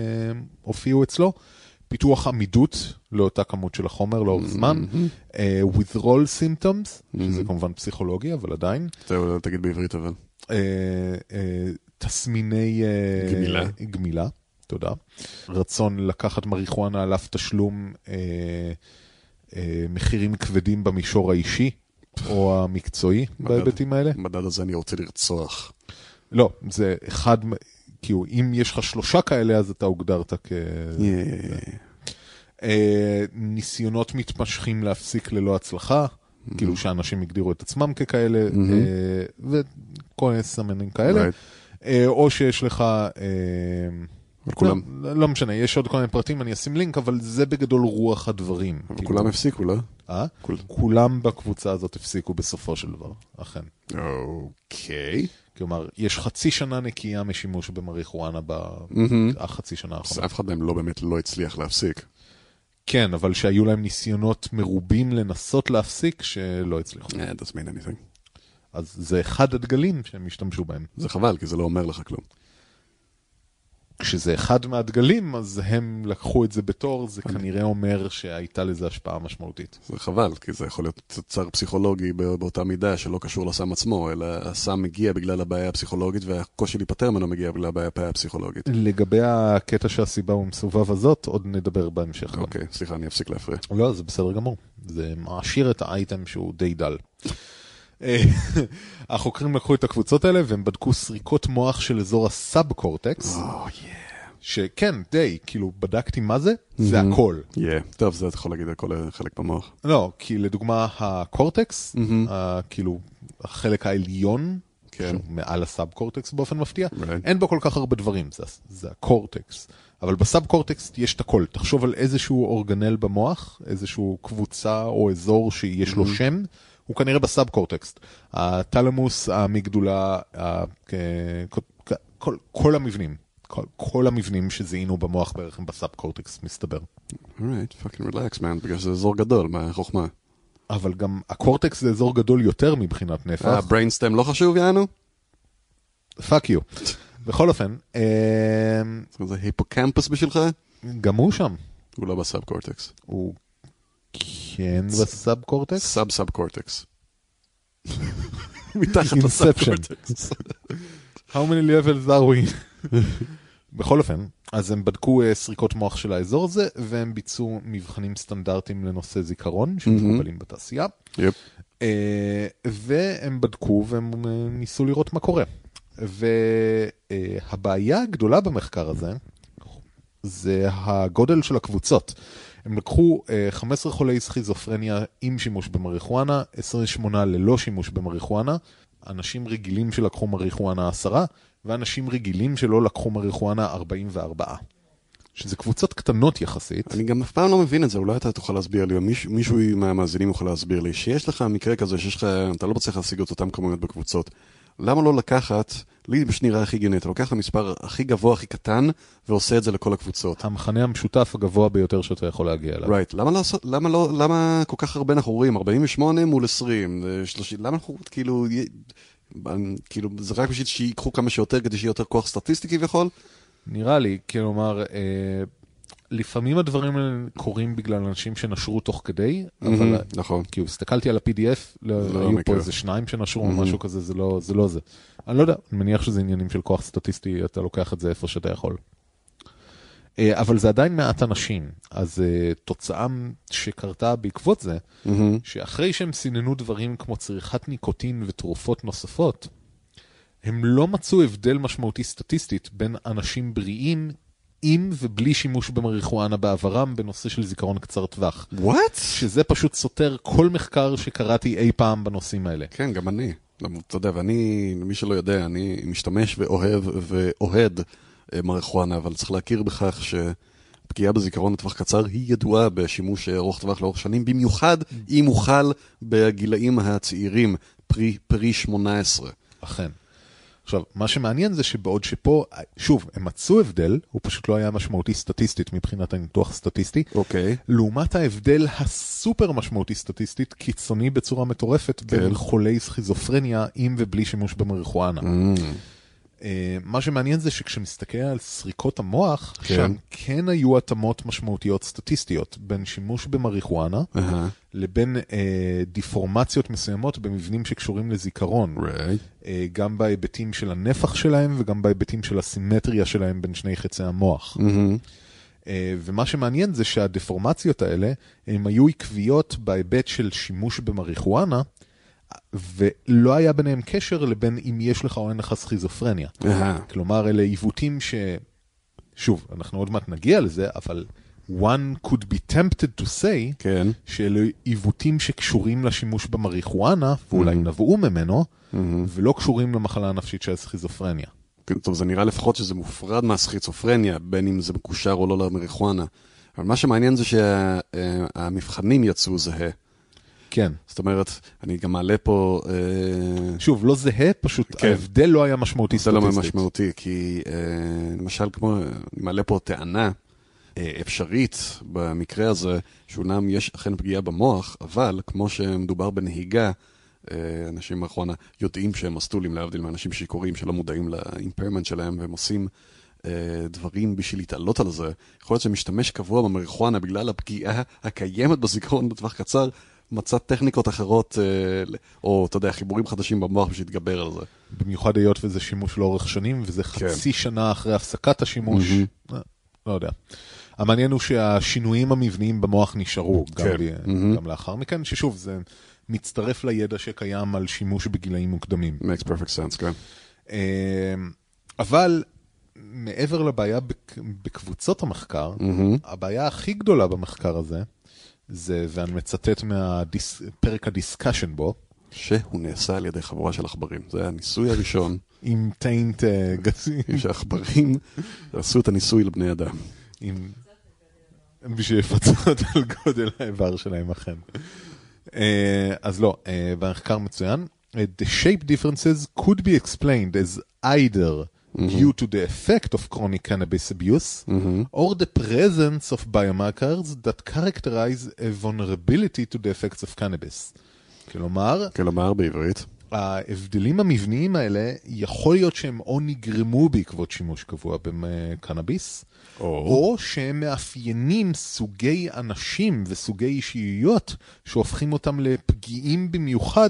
הופיעו אצלו. פיתוח עמידות לאותה כמות של החומר לאורך זמן, אה, withdrawal symptoms, שזה כמובן פסיכולוגי, אבל עדיין, זהו, תגיד בעברית אבל. תסמיני אה, גמילה. גמילה, תודה. רצון לקחת מריחואנה על אף תשלום אה, אה, מחירים כבדים במישור האישי או המקצועי בהיבטים האלה. במדד הזה אני רוצה לרצוח. לא, זה אחד, כאילו, אם יש לך שלושה כאלה, אז אתה הוגדרת כ... אה, ניסיונות מתמשכים להפסיק ללא הצלחה, כאילו שאנשים הגדירו את עצמם ככאלה, אה, וכל מיני סמנים כאלה. Right. אה, או שיש לך... אה, אבל כולם- לא, לא משנה, יש עוד כל מיני פרטים, אני אשים לינק, אבל זה בגדול רוח הדברים. אבל כאילו. כולם הפסיקו, לא? אה? כול- כולם בקבוצה הזאת הפסיקו בסופו של דבר, אכן. אוקיי. כלומר, יש חצי שנה נקייה משימוש במריחואנה. בחצי שנה אז האחרונה. אף אחד מהם לא באמת לא הצליח להפסיק. כן, אבל שהיו להם ניסיונות מרובים לנסות להפסיק שלא הצליחו. אה, doesn't mean anything. אז זה אחד הדגלים שהם השתמשו בהם. זה חבל, כי זה לא אומר לך כלום. כשזה אחד מהדגלים, אז הם לקחו את זה בתור, זה כנראה אומר שהייתה לזה השפעה משמעותית. זה חבל, כי זה יכול להיות תוצר פסיכולוגי בא- באותה מידה שלא קשור לסם עצמו, אלא הסם מגיע בגלל הבעיה הפסיכולוגית והקושי להיפטר ממנו מגיע בגלל הבעיה הפסיכולוגית. לגבי הקטע שהסיבה הוא מסובב הזאת, עוד נדבר בהמשך. אוקיי, סליחה, אני אפסיק להפריע. לא, זה בסדר גמור. זה מעשיר את האייטם שהוא די דל. אה, החוקרים לקחו את הקבוצות האלה והם בדקו סריקות מוח של אזור הסאב קורטקס, שכן, די, כאילו, בדקתי מה זה, זה הכל. יהיה. טוב, זה אתה יכול להגיד על כל חלק במוח. לא, כי לדוגמה הקורטקס, ה- כאילו, החלק העליון, כן. מעל ה sub cortex באופן מפתיע, Right. אין בו כל כך הרבה דברים, זה, זה ה cortex. אבל ב sub cortex יש את הכל. תחשוב על איזשהו אורגנל במוח, איזשהו קבוצה או אזור שיש לו שם, הוא כנראה ב sub cortex. התלמוס, האמיגדלה, ה- כ- כ- כל, כל המבנים, כל, כל המבנים שזיהינו במוח בערך הם ב sub cortex, מסתבר. alright, fucking relax, man, בגלל שזה אזור גדול, מה החוכמה? אבל גם ה cortex זה אזור גדול יותר מבחינת אה, נפח. brainstem לא חשוב, יעני? fuck you. בכל אופן, אמ, זה היפוקמפוס בשבילך? גם הוא שם. הוא לא ב sub cortex. הוא כן ב sub cortex? sub sub cortex. מתחת ל sub Inception. cortex. How many levels are we? בכל אופן, אז הם בדקו אה, סריקות מוח של האזור הזה, והם ביצעו מבחנים סטנדרטיים לנושא זיכרון, שמקובלים בתעשייה. יפ. אה, והם בדקו והם אה, ניסו לראות מה קורה. והבעיה הגדולה במחקר הזה, זה הגודל של הקבוצות. הם לקחו אה, 15 חולי סכיזופרניה עם שימוש במריחואנה, 28 ללא שימוש במריחואנה, אנשים רגילים שלקחו מריחואנה 10, ואנשים רגילים שלא לקחו מריחואנה 44. שזה קבוצות קטנות יחסית. אני גם אף פעם לא מבין את זה, אולי אתה תוכל להסביר לי, או מישהו, מישהו מהמאזינים יכול להסביר לי, שיש לך מקרה כזה שיש לך, אתה לא מצליח להשיג את אותם כמויות בקבוצות. למה לא לקחת, לי נראה הכי הגיוני, אתה לוקח את המספר הכי גבוה, הכי קטן, ועושה את זה לכל הקבוצות. המכנה המשותף הגבוה ביותר שאתה יכול להגיע אליו. רייט, למה לעשות, למה לא, למה כל כך הרבה אנחנו רואים? 48 מול 20, זה 30, למה אנחנו כאילו, כאילו, זה רק בשביל שיקחו כמה שיותר כדי שיהיה יותר כוח סטטיסטי כביכול? נראה לי, כלומר, אה, לפעמים הדברים האלה קורים בגלל אנשים שנשרו תוך כדי, אבל נכון. כאילו, הסתכלתי על ה-PDF, לא, לא היו פה מקרה. איזה שניים שנשרו או משהו כזה, זה לא, זה לא זה. אני לא יודע, אני מניח שזה עניינים של כוח סטטיסטי, אתה לוקח את זה איפה שאתה יכול. אה, אבל זה עדיין מעט אנשים, אז אה, תוצאה שקרתה בעקבות זה, מהמם. שאחרי שהם סיננו דברים כמו צריכת ניקוטין ותרופות נוספות, הם לא מצאו הבדל משמעותי סטטיסטית בין אנשים בריאים עם ובלי שימוש במריחואנה בעברם בנושא של זיכרון קצר טווח. וואט? שזה פשוט סותר כל מחקר שקראתי אי פעם בנושאים האלה. כן, גם אני. אתה יודע, ואני, מי שלא יודע, אני משתמש ואוהב ואוהד אה, מריחואנה, אבל צריך להכיר בכך פגיעה בזיכרון לטווח קצר היא ידועה בשימוש ארוך טווח לאורך שנים, במיוחד אם הוא חל בגילאים הצעירים, פרי, פרי 18. אכן. עכשיו, מה שמעניין זה שבעוד שפה, שוב, הם מצאו הבדל, הוא פשוט לא היה משמעותי סטטיסטית מבחינת הניתוח הסטטיסטי, אוקיי. לעומת ההבדל הסופר משמעותי סטטיסטית, קיצוני בצורה מטורפת, כן. בין חולי סכיזופרניה עם ובלי שימוש במריחואנה. Mm, מה שמעניין זה שכשנסתכל על סריקות המוח, כן. שם כן היו התאמות משמעותיות סטטיסטיות בין שימוש במריחואנה אהה, לבין אה, דיפורמציות מסוימות במבנים שקשורים לזיכרון. right. אה, גם בהיבטים של הנפח שלהם וגם בהיבטים של הסימטריה שלהם בין שני חצי המוח. מהמם. אה, ומה שמעניין זה שהדפורמציות האלה, הם היו עקביות בהיבט של שימוש במריחואנה, ולא היה ביניהם קשר לבין אם יש לך או אין לך סכיזופרניה. כלומר, אלה עיוותים ש... שוב, אנחנו עוד מעט נגיע לזה, אבל one could be tempted to say כן. שאלה עיוותים שקשורים לשימוש במריחואנה, ואולי Mhm. נבעו ממנו, מהמם. ולא קשורים למחלה הנפשית של הסכיזופרניה. כן, טוב, זה נראה לפחות שזה מופרד מהסכיצופרניה, בין אם זה מקושר או לא למריחואנה. אבל מה שמעניין זה שהמבחנים יצאו זהה. כן. זאת אומרת, אני גם מעלה פה... אה, שוב, לא זהה, פשוט כן. ההבדל לא היה משמעותי זה לא סטטיסטית. משמעותי, כי אה, למשל, כמו, אני מעלה פה טענה אה, אפשרית במקרה הזה, שאומנם יש אכן פגיעה במוח, אבל כמו שמדובר בנהיגה, אנשים מאחרונה יודעים שהם מסטולים, להבדיל מאנשים שיכורים שלא מודעים לאימפרמנט שלהם, והם עושים דברים בשביל להתעלות על זה. יכול להיות שמשתמש קבוע במריחואנה בגלל הפגיעה הקיימת בזיכרון לטווח קצר, מצא טכניקות אחרות, אה, או אתה יודע, חיבורים חדשים במוח בשביל להתגבר על זה. במיוחד היות וזה שימוש לאורך שנים, וזה כן. חצי שנה אחרי הפסקת השימוש. אה, לא יודע. המעניין הוא שהשינויים המבניים במוח נשארו גם, כן. ב- מהמם. גם לאחר מכן, ששוב, זה מצטרף לידע שקיים על שימוש בגילאים מוקדמים. makes perfect sense, כן. אה, אבל מעבר לבעיה בק- בקבוצות המחקר, מהמם. הבעיה הכי גדולה במחקר הזה, זה, ואני מצטט מהפרק הדיסקשן בו, שהוא נעשה על ידי חבורה של עכברים. זה הניסוי הראשון, עם טיינט אה, גסי, שעכברים עשו את הניסוי לבני אדם. עם... בשביל לפצות על גודל האיבר שלהם אכן. אה, אז לא, אה, במחקר מצוין. אה, The shape differences could be explained as either due to the effect of chronic cannabis abuse or the presence of biomarkers that characterize a vulnerability to the effects of cannabis. כלומר, כלומר, בעברית. ההבדלים המבניים האלה, יכול להיות שהם או נגרמו בעקבות שימוש קבוע בקנאביס, או, או שהם מאפיינים סוגי אנשים וסוגי אישיויות שהופכים אותם לפגיעים במיוחד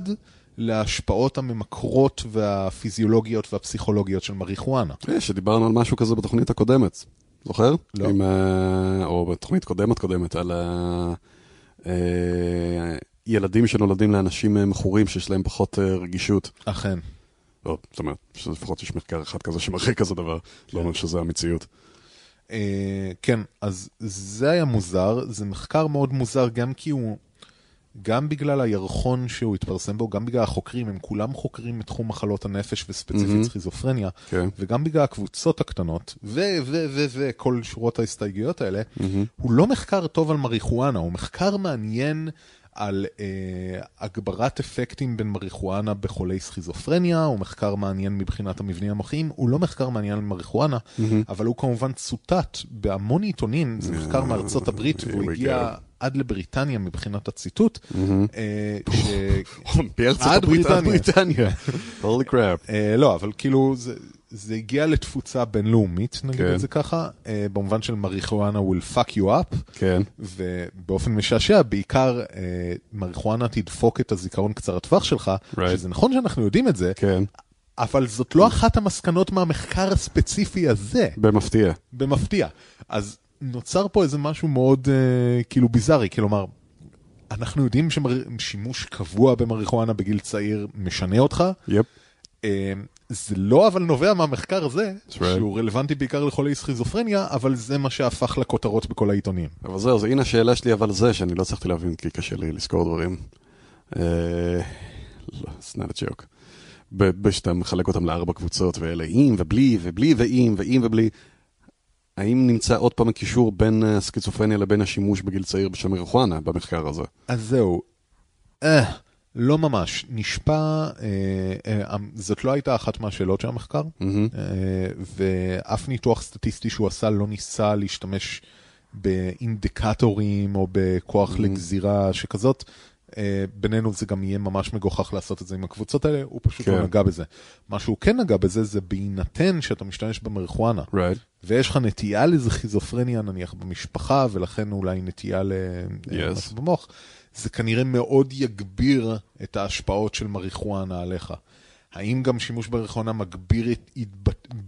להשפעות הממכרות והפיזיולוגיות והפסיכולוגיות של מריחואנה. אה, שדיברנו על משהו כזה בתוכנית הקודמת. זוכר? לא. עם, ה- או בתוכנית קודמת קודמת, על אה, ילדים שנולדים לאנשים אה, מכורים שיש להם פחות אה, רגישות. אכן. לא, זאת אומרת, שלפחות יש מחקר אחד כזה שמראה כזה דבר, לא אומר שזה המציאות. אה, כן, אז זה היה מוזר, זה מחקר מאוד מוזר גם כי הוא, גם בגלל הירחון שהוא התפרסם בו, גם בגלל החוקרים, הם כולם חוקרים מתחום מחלות הנפש וספציפית מהמם. סכיזופרניה, כן. וגם בגלל הקבוצות הקטנות, ו- ו- ו- וכל שורות ההסתייגויות האלה, מהמם. הוא לא מחקר טוב על מריחואנה, הוא מחקר מעניין על אה, הגברת אפקטים בין מריחואנה בחולי סכיזופרניה, הוא מחקר מעניין מבחינת המבנים המוחיים, הוא לא מחקר מעניין על מריחואנה, מהמם. אבל הוא כמובן צוטט בהמון עיתונים, זה מחקר מארצות הברית, here והוא הגיע עד לבריטניה מבחינת הציטוט. אה, עד בריטניה. הולי קראפ. אה, לא, אבל כאילו זה, הגיע לתפוצה בינלאומית, נגיד כן. את זה ככה, אה, במובן של מריחואנה will fuck you up, כן. ובאופן משעשע, בעיקר מריחואנה תדפוק את הזיכרון קצר הטווח שלך. שזה נכון שאנחנו יודעים את זה, כן. אבל זאת לא אחת המסקנות מהמחקר הספציפי הזה, במפתיע. במפתיע. אז נוצר פה איזה משהו מאוד אה, כאילו ביזארי, כלומר, אנחנו יודעים ששימוש קבוע במריחואנה בגיל צעיר משנה אותך, יפ. אה, זה לא אבל נובע מהמחקר הזה, right. שהוא רלוונטי בעיקר לחולי סכיזופרניה, אבל זה מה שהפך לכותרות בכל העיתונים. אבל זהו, אז הנה השאלה שלי אבל זה, שאני לא הצלחתי להבין, כי קשה לי לזכור דברים. אה, לא, it's not a joke. שאתה מחלק אותם לארבע קבוצות, ואלה עם ובלי, ובלי ועם, ועם ובלי. האם נמצא עוד פעם הקישור בין הסכיצופרניה לבין השימוש בגיל צעיר של מריחואנה במחקר הזה? אז זהו. אה, לא ממש. נשפע, אה, אה, זאת לא הייתה אחת מהשאלות של המחקר, Mm-hmm. אה, ואף ניתוח סטטיסטי שהוא עשה לא ניסה להשתמש באינדיקטורים או בכוח Mhm. לגזירה שכזאת. אה, בינינו זה גם יהיה ממש מגוחך לעשות את זה עם הקבוצות האלה, הוא פשוט כן. לא נגע בזה. מה שהוא כן נגע בזה זה בהינתן שאתה משתמש במריחואנה, Right. ויש לך נטייה לסכיזופרניה נניח במשפחה, ולכן אולי נטייה Yes. למשהו במוח, זה כנראה מאוד יגביר את ההשפעות של מריחואנה עליך. האם גם שימוש במריחואנה מגביר את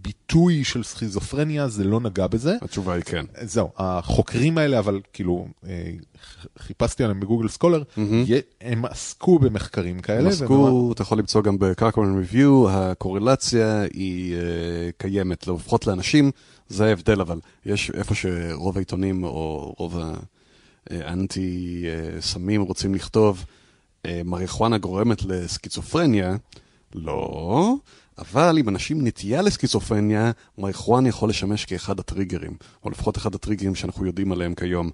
ביטוי של סכיזופרניה? זה לא נגע בזה. התשובה היא כן. זהו, החוקרים האלה, אבל כאילו, אה, חיפשתי עליהם בגוגל סקולר, הם עסקו במחקרים כאלה. הם עסקו, אתה יכול למצוא גם ב-Cochrane Review, הקורלציה היא uh, קיימת, לפחות לאנשים, זה ההבדל, אבל יש איפה שרוב העיתונים או רוב האנטי אה, סמים רוצים לכתוב, אה, מריחואנה גורמת לסקיצופרניה, לא, אבל אם אנשים נטייה לסקיצופרניה, מריחואנה יכול לשמש כאחד הטריגרים, או לפחות אחד הטריגרים שאנחנו יודעים עליהם כיום.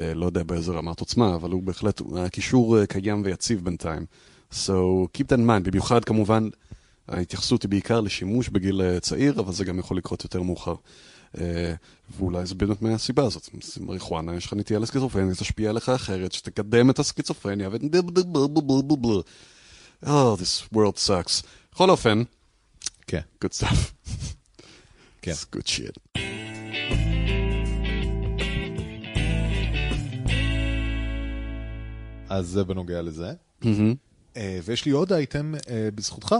אה, לא יודע באיזה רמת עוצמה, אבל הוא בהחלט, הקישור אה, קיים ויציב בינתיים. So keep that in mind, במיוחד כמובן, ההתייחסות היא בעיקר לשימוש בגיל אה, צעיר, אבל זה גם יכול לקרות יותר מאוחר. ואולי זה באמת מהסיבה הזאת. מריחואנה, יש לך נטייה לסקיצופרניה, תשפיע עליך אחרת, שתקדם את הסקיצופרניה, ו... Oh, this world sucks. בכל אופן, כן, good stuff. כן. It's good shit. אז זה בנוגע לזה. מהמם. אה, ויש לי עוד אייטם אה, בזכותך.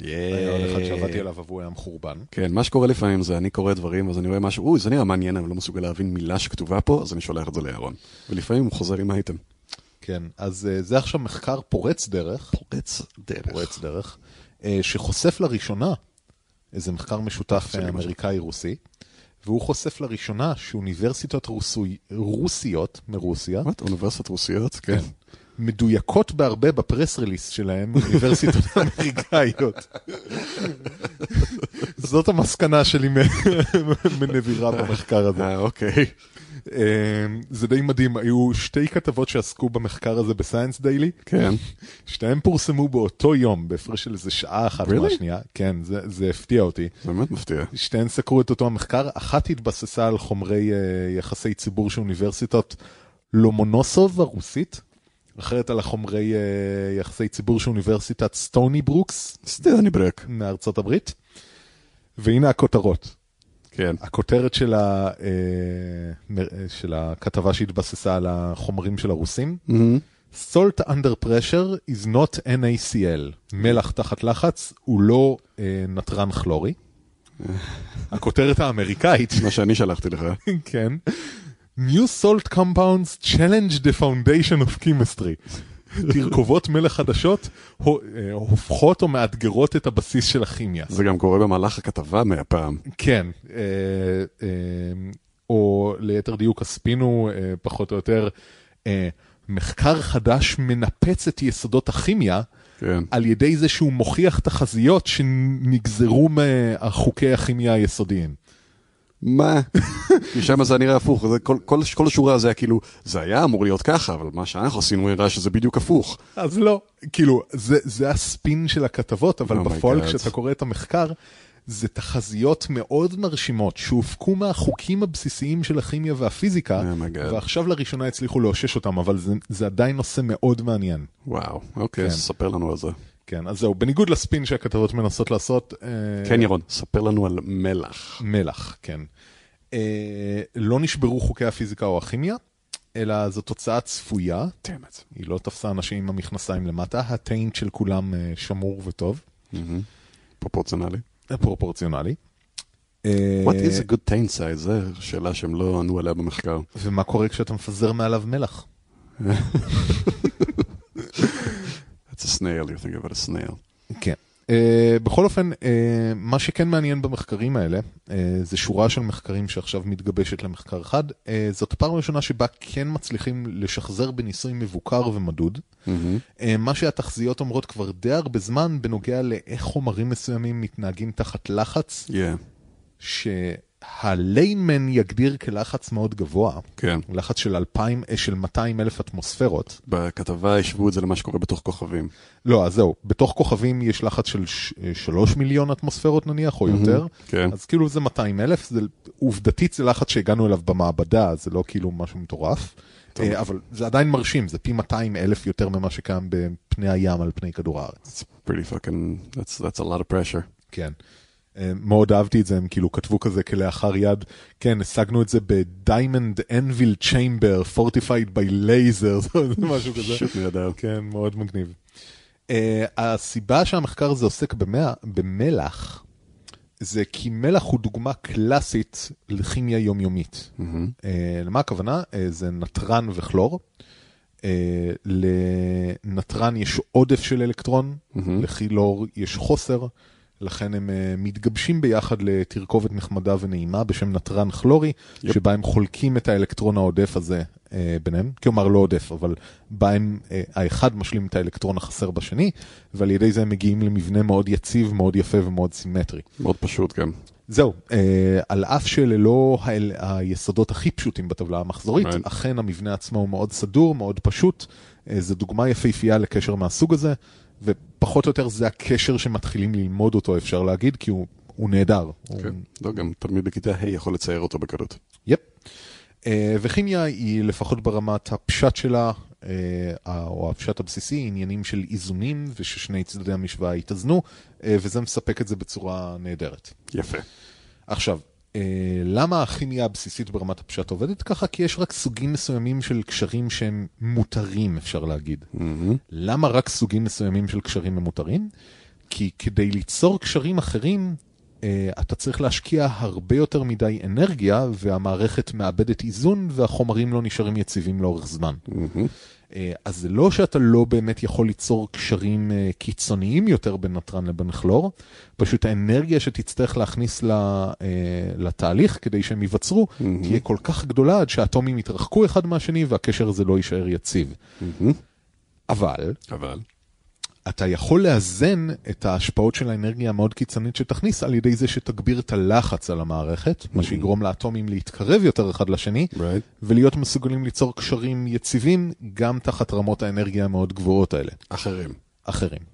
היה עוד אחד שעבדתי עליו והוא היה מחורבן. כן, מה שקורה לפעמים זה אני קורא דברים, אז אני רואה משהו, אוי, זה נראה מעניין, אבל לא מסוגל להבין מילה שכתובה פה, אז אני שולח את זה לירון. ולפעמים הוא חוזר עם אייטם. כן, אז אה, זה עכשיו מחקר פורץ דרך, פורץ דרך. פורץ דרך, אה, שחושף לראשונה איזה מחקר משותף אה. אמריקאי-רוסי, והוא חושף לראשונה שאוניברסיטות רוסוי, רוסיות מרוסיה, מה, אוניברסיטת רוסיות? כן. מדויקות בהרבה בפרס רליס שלהם מאוניברסיטות אמריקאיות. זאת המסקנה שלי מנבירה במחקר הזה. אה, אוקיי. אה, זה די מדהים, היו שתי כתבות שעסקו במחקר הזה בסיינס דיילי, כן. שתיהן פורסמו באותו יום, בהפרש של איזה שעה אחת Really? מהשנייה. כן, זה, זה הפתיע אותי. באמת מפתיע. שתיהן סקרו את אותו המחקר, אחת התבססה על חומרי אה, יחסי ציבור של אוניברסיטת לומונוסוב הרוסית, אחרת על החומרי אה, יחסי ציבור של אוניברסיטת סטוני ברוקס סטני ברק. מארצות הברית. והנה הכותרות. כן. הכותרת של, ה, אה, אה, של הכתבה שהתבססה על החומרים של הרוסים, מהמם. Salt under pressure is not NaCl. מלח תחת לחץ הוא לא אה, נתרן כלורי. הכותרת האמריקאית, מה שאני שלחתי לך. כן. New salt compounds challenge the foundation of chemistry. תרכובות מלח חדשות אה, הופכות או מאתגרות את הבסיס של הכימיה. זה גם קורה במהלך הכתבה מהפעם. כן, אה, אה, או ליתר דיוק הספין הוא פחות או יותר, מחקר חדש מנפץ את יסודות הכימיה כן. על ידי זה שהוא מוכיח תחזיות שנגזרו מחוקי הכימיה היסודיים. מה? משם זה נראה הפוך, זה כל, כל, כל השורה הזה היה כאילו, זה היה אמור להיות ככה, אבל מה שאנחנו עשינו נראה שזה בדיוק הפוך. אז לא, כאילו, זה, זה הספין של הכתבות, אבל Oh בפועל. כשאתה קורא את המחקר, זה תחזיות מאוד מרשימות שהופקו מהחוקים הבסיסיים של הכימיה והפיזיקה, Oh. ועכשיו לראשונה הצליחו לאושש אותם, אבל זה, זה עדיין נושא מאוד מעניין. וואו, אוקיי, כן. ספר לנו על זה. כן, אז זהו, בניגוד לספין שהכתבות מנסות לעשות, אה, כן, ירון, ספר לנו על מלח. מלח, כן. אה, לא נשברו חוקי הפיזיקה או הכימיה, אלא זו תוצאה צפויה, דמת. היא לא תפסה אנשים עם המכנסיים למטה, הטיינט של כולם אה, שמור וטוב, פרופורציונלי. פרופורציונלי. What is a good taint size? זו שאלה שהם לא ענו עליה במחקר. ומה קורה כשאתה מפזר מעליו מלח? It's a snail, you're thinking about a snail. כן. Uh, בכל אופן, uh, מה שכן מעניין במחקרים האלה, uh, זה שורה של מחקרים שעכשיו מתגבשת למחקר אחד. Uh, זאת הפעם הראשונה שבה כן מצליחים לשחזר בניסוי מבוקר ומדוד. מהמם. Uh, מה שהתחזיות אומרות כבר די הרבה זמן בנוגע לאיך חומרים מסוימים מתנהגים תחת לחץ, Yeah. הליינמן יגדיר כלחץ מאוד גבוה, כן. לחץ של 2,000, אה, של 200 אלף אטמוספירות. בכתבה השוו את זה למה שקורה בתוך כוכבים. לא, אז זהו, בתוך כוכבים יש לחץ של 3 מיליון אטמוספירות נניח, או יותר. כן. אז כאילו זה 200 אלף, זה, עובדתית זה לחץ שהגענו אליו במעבדה, זה לא כאילו משהו מטורף. טוב. אה, אבל זה עדיין מרשים, זה פי 200 אלף יותר ממה שקיים בפני הים על פני כדור הארץ. It's pretty fucking, that's, that's a lot of pressure. כן. אה, מאוד אהבתי את זה, הם כאילו כתבו כזה כלאחר יד, כן, השגנו את זה ב-Diamond Anvil Chamber, Fortified by Laser, זה משהו כזה. פשוט נהדר. כן, מאוד מגניב. Uh, הסיבה שהמחקר הזה עוסק. במלח, זה כי מלח הוא דוגמה קלאסית לכימיה יומיומית. Uh, למה הכוונה? Uh, זה נתרן וכלור. Uh, לנתרן יש עודף של אלקטרון. לכילור יש חוסר, לכן הם uh, מתגבשים ביחד לתרכובת נחמדה ונעימה בשם נתרן כלורי, יפ. שבה הם חולקים את האלקטרון העודף הזה uh, ביניהם, כלומר לא עודף, אבל בה הם, uh, האחד משלים את האלקטרון החסר בשני, ועל ידי זה הם מגיעים למבנה מאוד יציב, מאוד יפה ומאוד סימטרי. מאוד פשוט גם. זהו, אה, על אף שללא האל, היסודות הכי פשוטים בטבלה המחזורית, Right. אכן המבנה עצמו הוא מאוד סדור, מאוד פשוט. אה, זו דוגמה יפהפייה לקשר מהסוג הזה, ופחות או יותר זה הקשר שמתחילים ללמוד אותו, אפשר להגיד, כי הוא, הוא נהדר. הוא- כן. לא, גם תלמיד בכיתה ה' יכול לצייר אותו בקלות. יפ. אה, וכימיה היא לפחות ברמת הפשט שלה, אה, או הפשט הבסיסי, עניינים של איזונים וששני צדדי המשוואה יתאזנו, אה, וזה מספק את זה בצורה נהדרת. יפה. עכשיו, למה הכימיה הבסיסית ברמת הפשט עובדת ככה? כי יש רק סוגים מסוימים של קשרים שהם מותרים, אפשר להגיד. למה רק סוגים מסוימים של קשרים הם מותרים? כי כדי ליצור קשרים אחרים, אה, אתה צריך להשקיע הרבה יותר מדי אנרגיה, והמערכת מאבדת איזון, והחומרים לא נשארים יציבים לאורך זמן. אה, אז זה לא שאתה לא באמת יכול ליצור קשרים אה, קיצוניים יותר בין נתרן לבין כלור, פשוט האנרגיה שתצטרך להכניס ל- אה, לתהליך כדי שהם ייווצרו, מהמם. תהיה כל כך גדולה עד שהאטומים יתרחקו אחד מהשני והקשר הזה לא יישאר יציב. מהמם. אבל אבל. אתה יכול לאזן את ההשפעות של האנרגיה המאוד קיצונית שתכניס על ידי זה שתגביר את הלחץ על המערכת, מה שיגרום לאטומים להתקרב יותר אחד לשני, Right. ולהיות מסוגלים ליצור קשרים יציבים גם תחת רמות האנרגיה המאוד גבוהות האלה. אחרים. אחרים.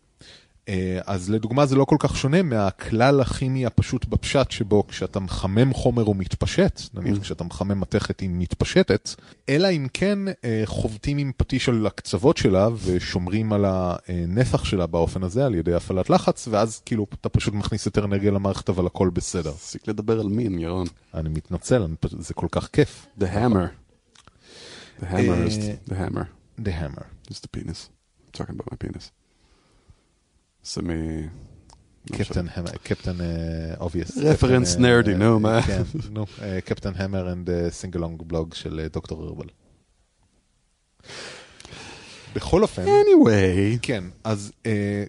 אה, אז לדוגמה זה לא כל כך שונה מהכלל הכימי הפשוט בפשט שבו כשאתה מחמם חומר הוא מתפשט, נניח כשאתה מחמם מתכת היא מתפשטת, אלא אם כן אה, חובטים עם פטיש על הקצוות שלה ושומרים על הנפח שלה באופן הזה על ידי הפעלת לחץ, ואז כאילו אתה פשוט מכניס יותר אנרגיה למערכת אבל הכל בסדר. תפסיק לדבר על מין, ירון. אני מתנצל, אני, פשוט- זה כל כך כיף. The hammer. The hammer is אה, the hammer. The hammer. It's the penis. I'm talking about my penis. סמי... Captain Hammer, Captain Obvious. Reference nerdy, נו, מה? כן, נו, Captain Hammer and Sing-Along Blog של אה, Doctor Horrible. בכל אופן, anyway. כן, אז אה,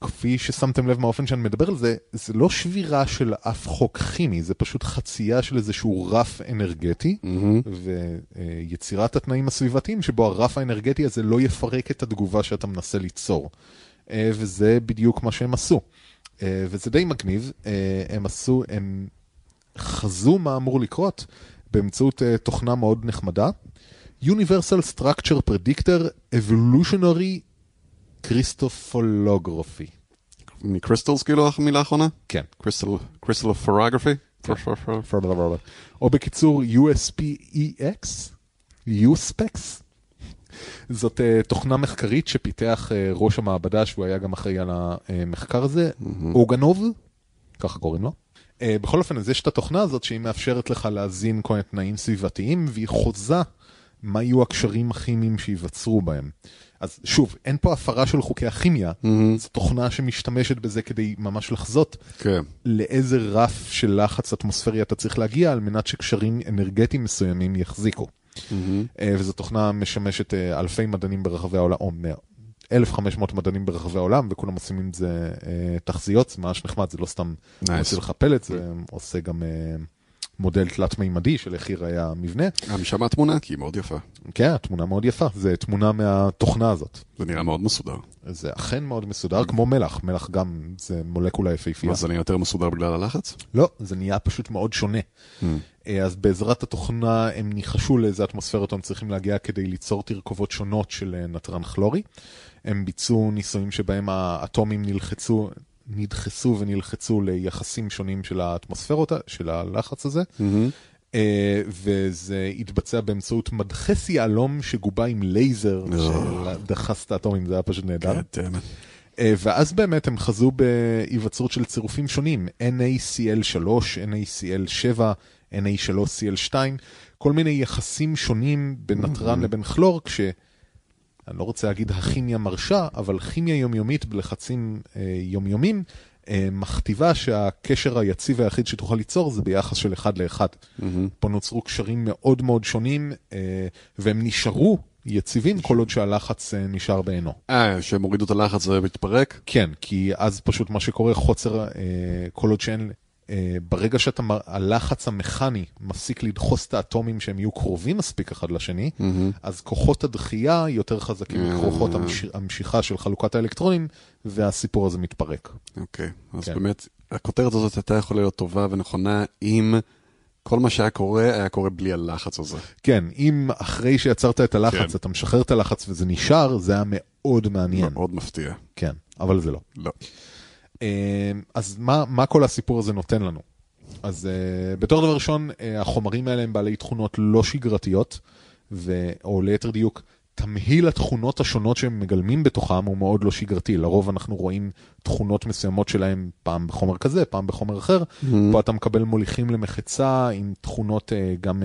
כפי ששמתם לב מהאופן שאני מדבר על זה, זה לא שבירה של אף חוק כימי, זה פשוט חצייה של איזשהו רף אנרגטי, מהמם. ויצירת התנאים הסביבתיים שבו הרף האנרגטי הזה לא יפרק את התגובה שאתה מנסה ליצור. אה, וזה בדיוק מה שהם עשו. אה, וזה די מגניב, אה, הם עשו, הם חזו מה אמור לקרות באמצעות אה, תוכנה מאוד נחמדה. Universal Structure Predictor Evolutionary Crystallography. מקריסטלס כאילו המילה האחרונה? כן. קריסטל, קריסטלופורוגרפי? או בקיצור USPEX, USPEX. זאת uh, תוכנה מחקרית שפיתח uh, ראש המעבדה, שהוא היה גם אחראי על המחקר הזה, אוגנוב, ככה קוראים לו. Uh, בכל אופן, אז יש את התוכנה הזאת שהיא מאפשרת לך להזין כל מיני תנאים סביבתיים, והיא חוזה מה יהיו הקשרים הכימיים שייווצרו בהם. אז שוב, אין פה הפרה של חוקי הכימיה, זו תוכנה שמשתמשת בזה כדי ממש לחזות כן. לאיזה רף של לחץ אטמוספרי אתה צריך להגיע על מנת שקשרים אנרגטיים מסוימים יחזיקו. אה, וזו תוכנה משמשת אה, אלפי מדענים ברחבי העולם, או מאה- 1,500 מדענים ברחבי העולם, וכולם עושים עם זה אה, תחזיות, זה ממש נחמד, זה לא סתם Nice. עושה לך פלט, זה עושה גם מודל תלת-מימדי של איך ייראה המבנה. אה, משם התמונה, כי היא מאוד יפה. כן, התמונה מאוד יפה, זה תמונה מהתוכנה הזאת. זה נראה מאוד מסודר. זה אכן מאוד מסודר, כמו מלח, מלח גם זה מולקולה יפהפייה. אז זה נהיה יותר מסודר בגלל הלחץ? לא, זה נהיה פשוט מאוד שונה. אה, אז בעזרת התוכנה הם ניחשו לאיזה אטמוספירות הם צריכים להגיע כדי ליצור תרכובות שונות של אה, נתרן כלורי. הם ביצעו ניסויים שבהם האטומים נלחצו, נדחסו ונלחצו ליחסים שונים של האטמוספירות, של הלחץ הזה. אה, וזה התבצע באמצעות מדחס יהלום שגובה עם לייזר שדחס את האטומים, זה היה פשוט נהדר. אה, ואז באמת הם חזו בהיווצרות של צירופים שונים, NaCl3, NaCl7, Na3Cl2, כל מיני יחסים שונים בין נתרן לבין כלור, כש... אני לא רוצה להגיד הכימיה מרשה, אבל כימיה יומיומית בלחצים אה, יומיומים אה, מכתיבה שהקשר היציב היחיד שתוכל ליצור זה ביחס של אחד לאחד. Mm-hmm. פה נוצרו קשרים מאוד מאוד שונים, אה, והם נשארו יציבים כל עוד שהלחץ אה, נשאר בעינו. אה, שהם הורידו את הלחץ זה מתפרק? כן, כי אז פשוט מה שקורה, חוצר, אה, כל עוד שאין... אה, ברגע שהלחץ המכני מפסיק לדחוס את האטומים שהם יהיו קרובים מספיק אחד לשני, mm-hmm. אז כוחות הדחייה יותר חזקים מכוחות mm-hmm. המש... המשיכה של חלוקת האלקטרונים, והסיפור הזה מתפרק. אוקיי, okay. אז כן. באמת, הכותרת הזאת הייתה יכולה להיות טובה ונכונה אם... כל מה שהיה קורה, היה קורה בלי הלחץ הזה. כן, אם אחרי שיצרת את הלחץ, כן. אתה משחרר את הלחץ וזה נשאר, זה היה מאוד מעניין. מאוד מפתיע. כן, אבל זה לא. לא. אמ, אז מה, מה כל הסיפור הזה נותן לנו? אז uh, בתור דבר ראשון, uh, החומרים האלה הם בעלי תכונות לא שגרתיות, ו... או ליתר דיוק, תמהיל התכונות השונות שהם מגלמים בתוכם הוא מאוד לא שגרתי. לרוב אנחנו רואים תכונות מסוימות שלהם פעם בחומר כזה, פעם בחומר אחר. Mm-hmm. פה אתה מקבל מוליכים למחצה עם תכונות uh, גם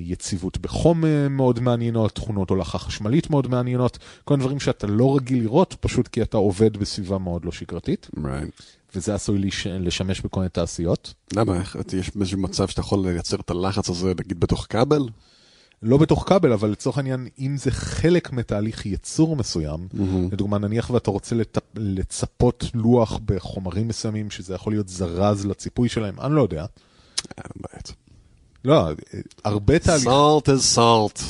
יציבות בחום uh, מאוד מעניינות, תכונות הולכה חשמלית מאוד מעניינות, כל מיני דברים שאתה לא רגיל לראות, פשוט כי אתה עובד בסביבה מאוד לא שגרתית. Right. וזה עשוי לש... לשמש בכל מיני תעשיות. למה? יש איזשהו מצב שאתה יכול לייצר את הלחץ הזה, נגיד, בתוך כבל? לא בתוך כבל, אבל לצורך העניין, אם זה חלק מתהליך ייצור מסוים, mm-hmm. לדוגמה, נניח ואתה רוצה לצ... לצפות לוח בחומרים מסוימים, שזה יכול להיות זרז לציפוי שלהם, אני לא יודע. אין בעיה. לא, הרבה תהליכים... salt is salt.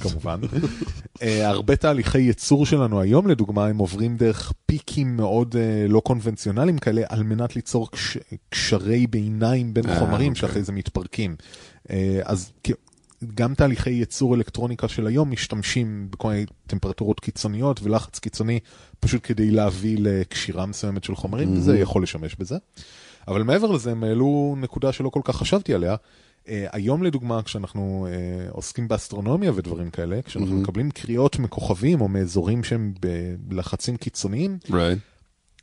כמובן. uh, הרבה תהליכי ייצור שלנו היום, לדוגמה, הם עוברים דרך פיקים מאוד uh, לא קונבנציונליים כאלה, על מנת ליצור קש... קשרי ביניים בין uh, חומרים. אוקיי. שאחרי זה מתפרקים. אז גם תהליכי ייצור אלקטרוניקה של היום משתמשים בכל מיני טמפרטורות קיצוניות ולחץ קיצוני, פשוט כדי להביא לקשירה מסוימת של חומרים, mm-hmm. וזה יכול לשמש בזה. אבל מעבר לזה, הם העלו נקודה שלא כל כך חשבתי עליה. Uh, היום לדוגמה, כשאנחנו uh, עוסקים באסטרונומיה ודברים כאלה, כשאנחנו mm-hmm. מקבלים קריאות מכוכבים או מאזורים שהם בלחצים קיצוניים, right.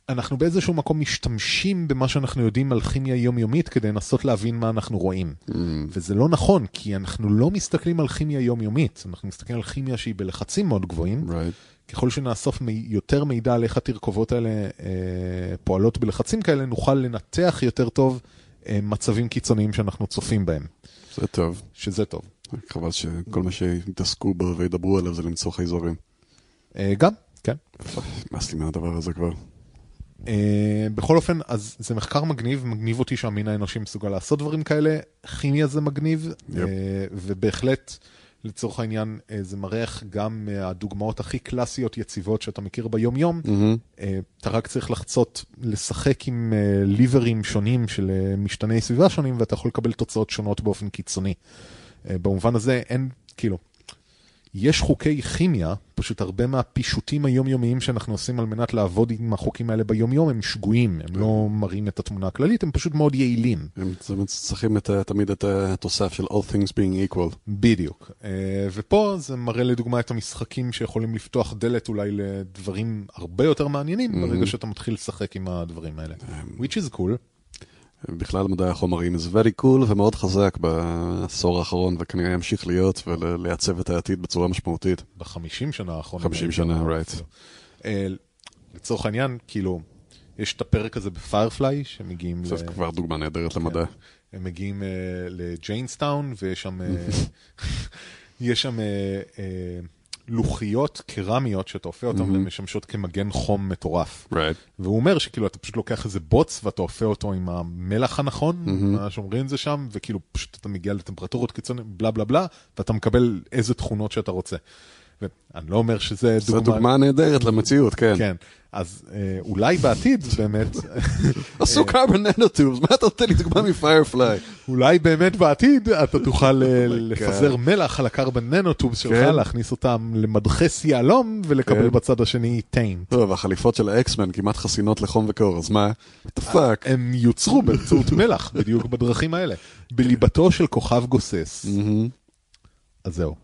אנחנו באיזשהו מקום משתמשים במה שאנחנו יודעים על כימיה יומיומית כדי לנסות להבין מה אנחנו רואים. Mm. וזה לא נכון, כי אנחנו לא מסתכלים על כימיה יומיומית, אנחנו מסתכלים על כימיה שהיא בלחצים מאוד גבוהים. Right. ככל שנאסוף יותר מידע על איך התרכובות האלה אה, פועלות בלחצים כאלה, נוכל לנתח יותר טוב אה, מצבים קיצוניים שאנחנו צופים בהם. זה טוב. שזה טוב. חבל שכל מה שיתעסקו בו וידברו עליו זה למצוא חייזורים. אה, גם, כן. נמאס לי מהדבר הזה כבר. Uh, בכל אופן, אז זה מחקר מגניב, מגניב אותי שהמין האנושי מסוגל לעשות דברים כאלה, כימיה זה מגניב, ובהחלט, לצורך העניין, uh, זה מריח גם מהדוגמאות הכי קלאסיות יציבות שאתה מכיר ביום-יום. Mm-hmm. Uh, אתה רק צריך לחצות, לשחק עם ליברים שונים של משתני סביבה שונים, ואתה יכול לקבל תוצאות שונות באופן קיצוני. במובן הזה אין, כאילו, יש חוקי כימיה, פשוט הרבה מהפישוטים היומיומיים שאנחנו עושים על מנת לעבוד עם החוקים האלה ביומיום הם שגויים, הם לא מראים את התמונה הכללית, הם פשוט מאוד יעילים. הם צריכים את, תמיד את התוסף של All Things Being Equal. בדיוק. אה, ופה זה מראה לדוגמה את המשחקים שיכולים לפתוח דלת אולי לדברים הרבה יותר מעניינים, mm-hmm. ברגע שאתה מתחיל לשחק עם הדברים האלה. Which is cool. בכלל מדעי החומרים is very cool ומאוד חזק בעשור האחרון וכנראה ימשיך להיות ולעצב את העתיד בצורה משמעותית. בחמישים שנה האחרונה. חמישים שנה, right. אה, לצורך העניין, כאילו, יש את הפרק הזה ב Firefly שמגיעים... זה כבר דוגמה נהדרת למדע. כן. הם מגיעים אה, ל Jaynestown ויש שם... אה, יש שם לוחיות קרמיות שאתה אופה אותן Mhm. והן משמשות כמגן חום מטורף. Right. והוא אומר שכאילו אתה פשוט לוקח איזה בוץ ואתה אופה אותו עם המלח הנכון, Mhm. מה שאומרים זה שם, וכאילו פשוט אתה מגיע לטמפרטורות קיצוניות, בלה בלה בלה, ואתה מקבל איזה תכונות שאתה רוצה. ואני לא אומר שזה זו דוגמה נהדרת למציאות, כן. כן, אז אה, אולי בעתיד באמת, עשו קרבן ננוטיובס, מה אתה נותן לי דוגמה מפיירפליי? אולי באמת בעתיד אתה תוכל אה, Oh לפזר מלח על הקרבן ננוטובס שלך, כן. להכניס אותם למדחס יהלום ולקבל כן. בצד השני טיין. טוב, החליפות של האקסמן כמעט חסינות לחום וקור, אז מה? the fuck? הם יוצרו באמצעות מלח, בדיוק בדרכים האלה. בליבתו של כוכב גוסס. אז זהו.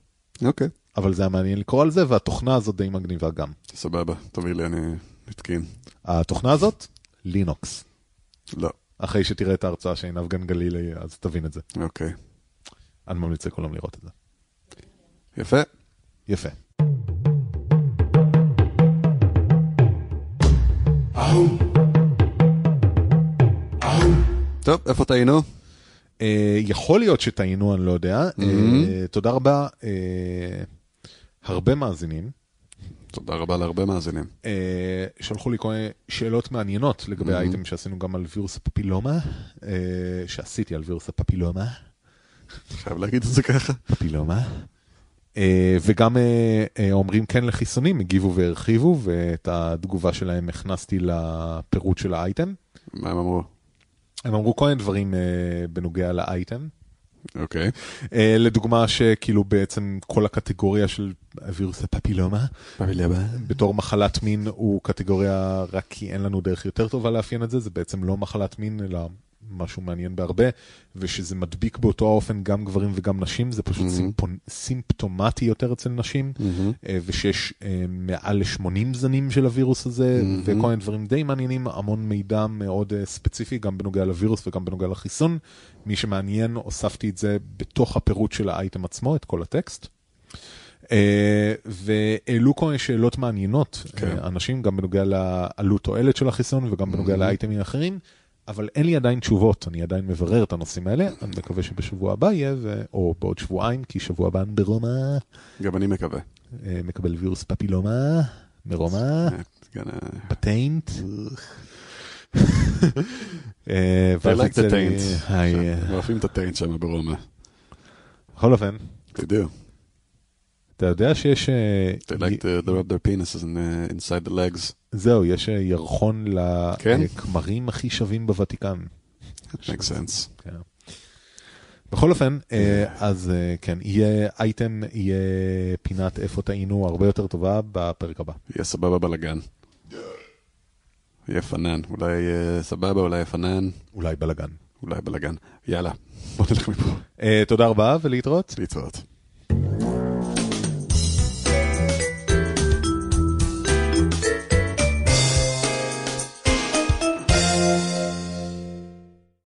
אוקיי, אבל זה היה מעניין לקרוא על זה, והתוכנה הזאת די מגניבה גם. סבבה, תביא לי, אני נתקין. התוכנה הזאת, לינוקס. לא, אחרי שתראה את ההרצאה של עינב גן גלילי, אז תבין את זה. אוקיי. אני ממליץ לכולם לראות את זה. יפה. יפה. טוב, איפה טעינו? אה, יכול להיות שטעינו, אני לא יודע. אה, תודה רבה. אה, הרבה מאזינים תודה רבה להרבה מאזינים. אה, שלחו לי כל מיני שאלות מעניינות לגבי. האייטם שעשינו גם על וירוס הפפילומה, אה, שעשיתי על וירוס הפפילומה. חייב להגיד את זה ככה. פפילומה. אה, וגם אומרים כן לחיסונים, הגיבו והרחיבו, ואת התגובה שלהם הכנסתי לפירוט של האייטם. מה הם אמרו? הם אמרו כל מיני דברים בנוגע לאייטם. אוקיי. אה, לדוגמה שכאילו בעצם כל הקטגוריה של וירוס הפפילומה בתור מחלת מין הוא קטגוריה רק כי אין לנו דרך יותר טובה לאפיין את זה, זה בעצם לא מחלת מין אלא משהו מעניין בהרבה, ושזה מדביק באותו האופן גם גברים וגם נשים, זה פשוט Mhm. סימפון, סימפטומטי יותר אצל נשים. אה, ושיש אה, מעל ל-80 זנים של הווירוס הזה, Mhm. וכל מיני דברים די מעניינים, המון מידע מאוד אה, ספציפי, גם בנוגע לווירוס וגם בנוגע לחיסון. מי שמעניין, הוספתי את זה בתוך הפירוט של האייטם עצמו, את כל הטקסט. אה, והעלו כל מיני שאלות מעניינות, כן. אה, אנשים, גם בנוגע לעלות תועלת של החיסון וגם בנוגע Mhm. לאייטמים אחרים. אבל אין לי עדיין תשובות, אני עדיין מברר את הנושאים האלה, אני מקווה שבשבוע הבא יהיה, ו... או בעוד שבועיים, כי שבוע הבא אני ברומא, גם אני מקווה. אה, מקבל וירוס פפילומה מרומא, gonna- בטיינט. אה, I like the taint. אוהבים את הטיינט שם ברומא. בכל אופן, תדעו. אתה יודע שיש, אה, They like to rub their penises uh, inside the legs. זהו, יש אה, ירחון כן? לכמרים הכי שווים בוותיקן. makes sense. כן. בכל אופן, אה, אז כן, יהיה אייטם, יהיה פינת איפה טעינו הרבה יותר טובה בפרק הבא. יהיה סבבה בלאגן. יהיה פנן. אולי אה, סבבה, אולי פנן, אולי בלאגן. אולי בלאגן. יאללה, בוא נלך מפה. תודה רבה ולהתראות. להתראות.